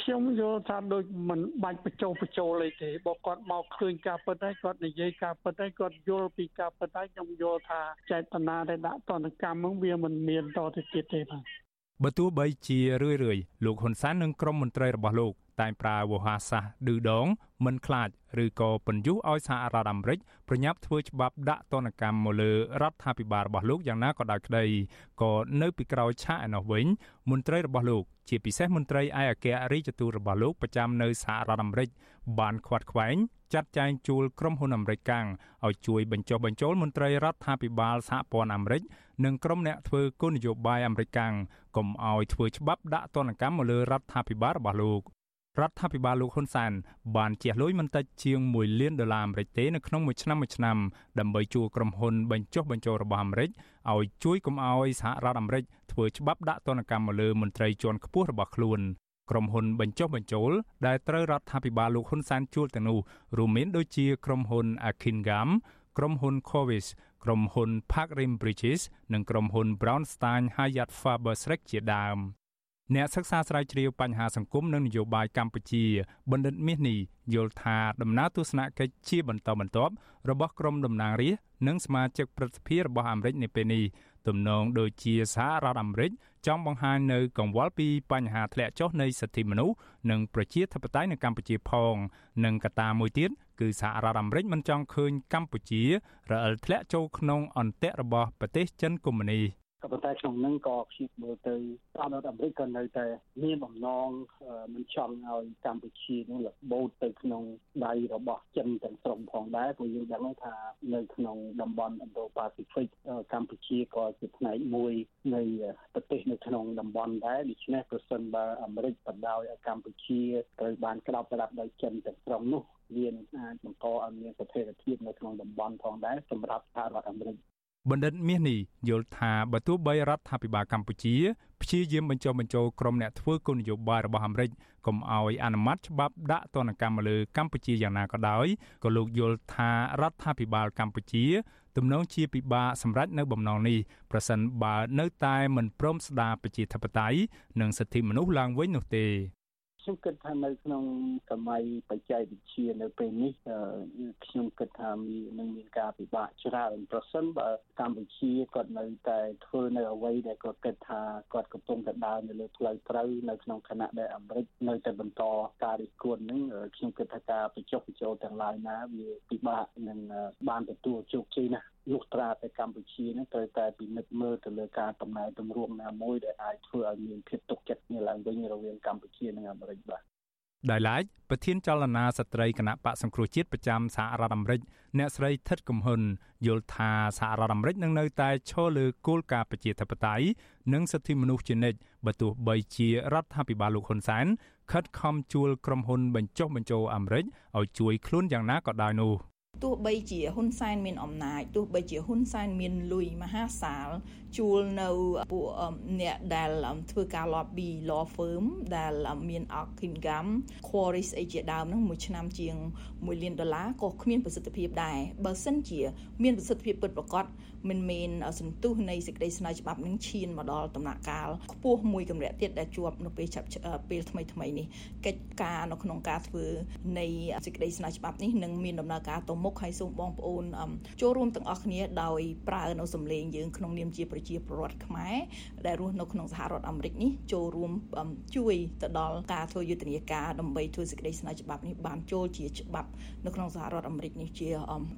ខ្ញុំយល់ថាដូចមិនបាច់បញ្ចុះបញ្ចូលអីទេបើគាត់មកឃើញការពិតហើយគាត់និយាយការពិតហើយគាត់យល់ពីការពិតហើយខ្ញុំយល់ថាចេតនាដែលដាក់ទណ្ឌកម្មហ្នឹងវាមិនមានតទៅទៀតទេបាទបើទោះបីជារឿយរឿយលោកហ៊ុនសែននិងក្រុមមន្ត្រីរបស់លោក តែងប្រើវោហារសាស្ត្រឌឺដងមិនខ្លាចឬក៏បញ្យុះឲ្យសហរដ្ឋអាមេរិកប្រញាប់ធ្វើច្បាប់ដាក់ទណ្ឌកម្មមកលើរដ្ឋាភិបាលរបស់លោកយ៉ាងណាក៏ដោយក្តីក៏នៅពីក្រោយឆាកឯនោះវិញមន្ត្រីរបស់លោកជាពិសេសមន្ត្រីឯកអគ្គរដ្ឋទូតរបស់លោកប្រចាំនៅសហរដ្ឋអាមេរិកបានខ្វាត់ខ្វែងចាត់ចែងជួលក្រុមហ៊ុនអាមេរិកកាំងឲ្យជួយបញ្ចុះបញ្ចូលមន្ត្រីរដ្ឋាភិបាលសហព័ន្ធអាមេរិកនិងក្រុមអ្នកធ្វើគោលនយោបាយអាមេរិកកាំងកុំឲ្យធ្វើច្បាប់ដាក់ទណ្ឌកម្មមកលើរដ្ឋាភិបាលរបស់លោក រដ្ឋាភិបាលលោកហ៊ុនសែនបានជះលុយមិនតិចជាង1លានដុល្លារអាមេរិកទេនៅក្នុងមួយឆ្នាំមួយឆ្នាំដើម្បីជួក្រុមហ៊ុនបញ្ចុះបញ្ចូលរបស់អាមេរិកឲ្យជួយកុំឲ្យសហរដ្ឋអាមេរិកធ្វើច្បាប់ដាក់ទណ្ឌកម្មមកលើមន្ត្រីជាន់ខ្ពស់របស់ខ្លួនក្រុមហ៊ុនបញ្ចុះបញ្ចូលដែលត្រូវរដ្ឋាភិបាលលោកហ៊ុនសែនជួលទាំងនោះរួមមានដូចជាក្រុមហ៊ុន Akingam ក្រុមហ៊ុន Covis ក្រុមហ៊ុន Park Rim Bridges និងក្រុមហ៊ុន Brownstein Hyatt Faber-Schreck ជាដើម អ្នកសិក្សាស្រាវជ្រាវបញ្ហាសង្គមនិងនយោបាយកម្ពុជាបណ្ឌិតមាសនេះយល់ថាដំណើរទស្សនកិច្ចជាបន្តបន្ទាប់របស់ក្រុមតំណាងរាស្ត្រនិងសមាជិកព្រឹទ្ធសភារបស់អាមេរិកនៅពេលនេះទំនងដូចជាសហរដ្ឋអាមេរិកចង់បង្ហាញនៅកង្វល់ពីបញ្ហាធ្លាក់ចុះនៃសិទ្ធិមនុស្សនិងប្រជាធិបតេយ្យនៅកម្ពុជាផង និងកត្តាមួយទៀតគឺសហរដ្ឋអាមេរិកមិនចង់ឃើញកម្ពុជារអិលធ្លាក់ចូលក្នុងអន្ទាក់របស់ប្រទេសចិនកុម្មុយនីស ក៏ប៉ុន្តែក្នុងនឹងក៏ខ្ញុំមើលទៅសហរដ្ឋអាមេរិកក៏នៅតែមានបំណងមិនចង់ឲ្យកម្ពុជានឹងលបូតទៅក្នុងដៃរបស់ចិនទាំងស្រុងផងដែរព្រោះយើងដឹងថានៅក្នុងតំបន់ Indo-Pacific កម្ពុជាក៏ជាផ្នែកមួយនៃប្រទេសនៅក្នុងតំបន់ដែរដូច្នេះប្រសិនបើអាមេរិកបដ ாய் ឲ្យកម្ពុជាត្រូវបានក្តោបក្តាប់ដោយចិនទាំងស្រុងនោះវានឹងអាចបង្កឲ្យមានស្ថិរភាពនៅក្នុងតំបន់ផងដែរសម្រាប់សហរដ្ឋអាមេរិក បណ្ឌិតមាសនេះយល់ថាបើទោះបីរដ្ឋាភិបាលកម្ពុជាព្យាយាមបញ្ចុះបញ្ចូលក្រុមអ្នកធ្វើគោលនយោបាយរបស់អាមេរិកកុំឲ្យអនុម័តច្បាប់ដាក់ទណ្ឌកម្មលើកម្ពុជាយ៉ាងណាក៏ដោយក៏លោកយល់ថារដ្ឋាភិបាលកម្ពុជាទំនងជាពិបាកសម្រេចនៅបំណងនេះប្រសិនបើនៅតែមិនព្រមស្ដារប្រជាធិបតេយ្យនិងសិទ្ធិមនុស្សឡើងវិញនោះទេ ខ្ញុំគិតថានៅក្នុងសម័យបច្ចេកវិទ្យានៅពេលនេះខ្ញុំគិតថាមាននឹងមានការពិបាកច្រើនប្រសិនបើកម្ពុជាគាត់នៅតែធ្វើនៅអ្វីដែលគាត់គិតថាគាត់កំពុងតែដើរនៅលើផ្លូវត្រូវនៅក្នុងខណៈដែលអាមេរិកនៅតែបន្តការរិះគន់ហ្នឹងខ្ញុំគិតថាការបញ្ចុះបញ្ចូលទាំងឡាយណាវាពិបាកនឹងបានទទួលជោគជ័យណាស់ លុះត្រាតែកម្ពុជានឹងត្រូវតែពិនិត្យមើលទៅលើការតំណែងទម្រង់ណាមួយដែលអាចធ្វើឲ្យមានភាពទុកចិត្តគ្នាឡើងវិញរវាងកម្ពុជានិងអាមេរិកបាទដោយឡែកប្រធានចលនាស្ត្រីគណៈបកសង្គ្រោះជាតិប្រចាំសហរដ្ឋអាមេរិកអ្នកស្រីថិតកំហ៊ុនយល់ថាសហរដ្ឋអាមេរិកនឹងនៅតែឈរលើគោលការណ៍ប្រជាធិបតេយ្យនិងសិទ្ធិមនុស្សជានិច្ចបើទោះបីជារដ្ឋាភិបាលលោកហ៊ុនសែនខិតខំជួលក្រុមហ៊ុនបញ្ចុះបញ្ចូលអាមេរិកឲ្យជួយខ្លួនយ៉ាងណាក៏ដោយនោះ ទោះបីជាហ៊ុនសែនមានអំណាចទោះបីជាហ៊ុនសែនមានលុយមហាសាលជួលនៅពួកអ្នកដែលធ្វើការ lobby law firm ដែលមាន income quarries អីជាដើមហ្នឹងមួយឆ្នាំជាង1លានដុល្លារក៏គ្មានប្រសិទ្ធភាពដែរបើសិនជា មានប្រសិទ្ធភាពពិតប្រាកដ មិនមែនសន្ទុះនៃសេចក្តីស្នើច្បាប់នឹងឈានមកដល់ដំណាក់កាលខ្ពស់មួយកម្រិតទៀតដែលជាប់នៅពេលចាប់ពេលថ្មីថ្មីនេះកិច្ចការនៅក្នុងការធ្វើនៃសេចក្តីស្នើច្បាប់នេះនឹងមានដំណើរការទៅមុខហើយសូមបងប្អូនចូលរួមទាំងអស់គ្នាដោយប្រើនៅសម្លេងយើងក្នុងនាមជាប្រជាពលរដ្ឋខ្មែរដែលរស់នៅក្នុងសហរដ្ឋអាមេរិកនេះចូលរួមជួយទៅដល់ការធ្វើយុទ្ធនាការដើម្បីធ្វើសេចក្តីស្នើច្បាប់នេះបានចូលជាច្បាប់នៅក្នុងសហរដ្ឋអាមេរិកនេះជា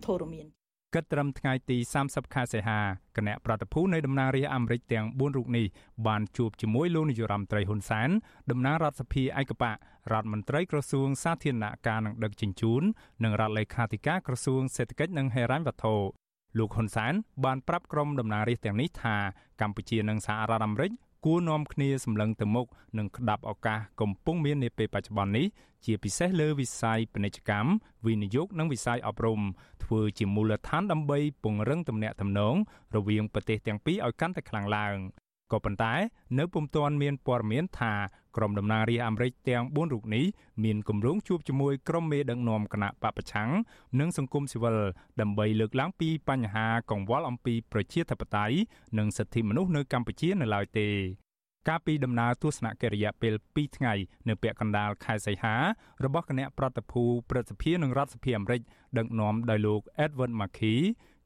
ធរមាន គិតត្រឹមថ្ងៃទី30ខែសីហាគណៈប្រតិភូនៃតំណាងរាស្ត្រអាមេរិកទាំង4រូបនេះបានជួបជាមួយលោកនាយរដ្ឋមន្ត្រីហ៊ុនសែនតំណាងរដ្ឋសភាឯកបៈរដ្ឋមន្ត្រីក្រសួងសាធារណការនិងដឹកជញ្ជូននិងរដ្ឋលេខាធិការក្រសួងសេដ្ឋកិច្ចនិងហិរញ្ញវត្ថុលោកហ៊ុនសែនបានប្រាប់ក្រុមតំណាងរាស្ត្រទាំងនេះថាកម្ពុជានិងសហរដ្ឋអាមេរិក គួរនាំគ្នាសម្លឹងទៅមុខនិងក្តាប់ឱកាសកំពុងមាននាពេលបច្ចុប្បន្ននេះជាពិសេសលើវិស័យពាណិជ្ជកម្មវិនិយោគនិងវិស័យអប់រំធ្វើជាមូលដ្ឋានដើម្បីពង្រឹងទំនាក់ទំនងរវាងប្រទេសទាំងពីរឲ្យកាន់តែខ្លាំងឡើងក៏ប៉ុន្តែនៅពុំទាន់មានព័ត៌មានថា ក្រុមតំណាងរាស្ត្រអាមេរិកទាំង4រូបនេះមានគម្រោងជួបជាមួយក្រុមមេដឹកនាំគណៈបពប្រឆាំងនិងសង្គមស៊ីវិលដើម្បីលើកឡើងពីបញ្ហាកង្វល់អំពីប្រជាធិបតេយ្យនិងសិទ្ធិមនុស្សនៅកម្ពុជានៅឡើយទេកាលពីដំណើរទស្សនកិច្ចរយៈពេល2ថ្ងៃនៅពាក់កណ្ដាលខែសីហារបស់គណៈប្រតិភូព្រឹទ្ធសភានិងរដ្ឋសភាអាមេរិកដឹកនាំដោយលោក Edward Markey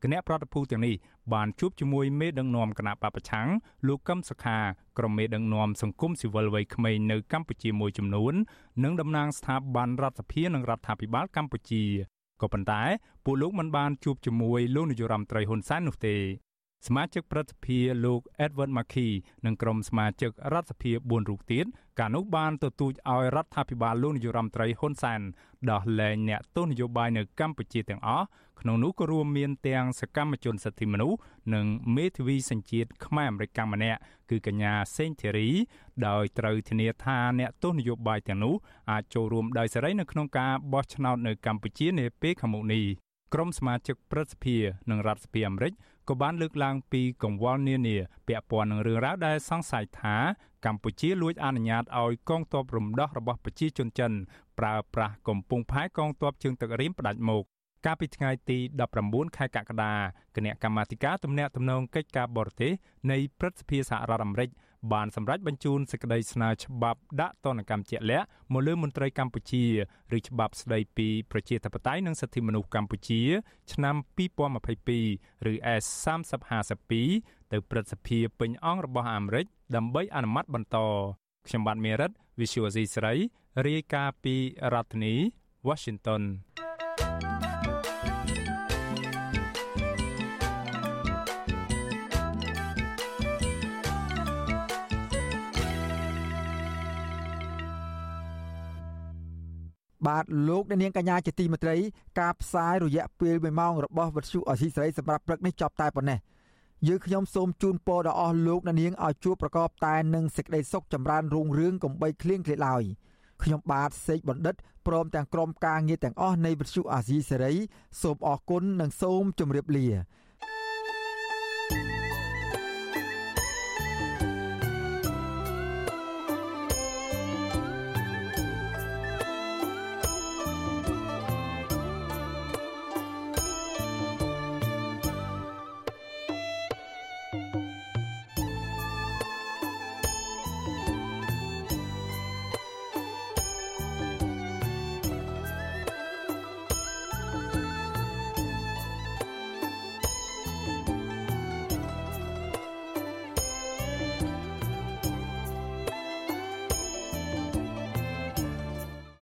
គណៈប្រតិភូទាំងនេះ បានជួបជាមួយមេដឹកនាំគណៈបពប្រឆាំងលោកកឹមសុខាក្រុមមេដឹកនាំសង្គមស៊ីវិលវ័យក្មេងនៅកម្ពុជាមួយចំនួន និងតំណាងស្ថាប័នរដ្ឋសភានិងរដ្ឋាភិបាលកម្ពុជាក៏ប៉ុន្តែពួកលោកមិនបានជួបជាមួយលោកនាយរដ្ឋមន្ត្រីហ៊ុនសែននោះទេ សមាជិកប្រតិភិលោក Edward Markey និងក្រុមសមាជិករដ្ឋសភា4រូបទៀតកាលនោះបានទទូចឲ្យរដ្ឋាភិបាលលោកនាយរដ្ឋមន្ត្រីហ៊ុនសែនដោះលែងអ្នកទោសនយោបាយនៅកម្ពុជាទាំងអស់ក្នុងនោះក៏រួមមានទាំងសកម្មជនសិទ្ធិមនុស្សនិងមេធាវីសញ្ជាតិខ្មែរអមេរិកម្នាក់គឺកញ្ញាសេងធីរីដោយត្រូវធានាថាអ្នកទោសនយោបាយទាំងនោះអាចចូលរួមដោយសេរីនៅក្នុងការបោះឆ្នោតនៅកម្ពុជានាពេលខាងមុខនេះក្រុមសមាជិកព្រឹទ្ធសភានិងរដ្ឋសភាអាមេរិក ក៏បានលើកឡើងពីកង្វល់នានាពាក់ព័ន្ធនឹងរឿងរ៉ាវដែលសង្ស័យថាកម្ពុជាលួចអនុញ្ញាតឲ្យកងទ័ពរំដោះរបស់ប្រជាជនចិនប្រើប្រាស់កំពង់ផែកងទ័ពជើងទឹករៀមផ្ដាច់មុខកាលពីថ្ងៃទី19ខែកក្កដាគណៈកម្មាធិការទំនាក់ទំនងកិច្ចការបរទេសនៃព្រឹទ្ធសភាសហរដ្ឋអាមេរិក បានសម្រេចបញ្ជូនសេចក្តីស្នើច្បាប់ដាក់ទណ្ឌកម្មជាក់លាក់មកលើមន្ត្រីកម្ពុជាឬច្បាប់ស្តីពីប្រជាធិបតេយ្យនិងសិទ្ធិមនុស្សកម្ពុជា ឆ្នាំ2022ឬ S3052 ទៅព្រឹទ្ធសភាពេញអង្គរបស់អាមេរិកដើម្បីអនុម័តបន្តខ្ញុំបាទមេរិត Visual C ស្រីរាយការណ៍ពីរដ្ឋធានី Washington បាទលោកអ្នកនាងកញ្ញាជាទីមេត្រីការផ្សាយរយៈពេល1ម៉ោងរបស់វិទ្យុអសីសេរីសម្រាប់ព្រឹកនេះចប់តែប៉ុណ្ណេះយើងខ្ញុំសូមជូនពរដល់អស់លោកអ្នកនាងឲ្យជួបប្រកបតែនឹងសេចក្តីសុខចម្រើនរុងរឿងកំបីគ្លៀងគ្លេឡើយខ្ញុំបាទសេកបណ្ឌិតព្រមទាំងក្រុមការងារទាំងអស់នៃវិទ្យុអាស៊ីសេរីសូមអរគុណនិងសូមជម្រាបលា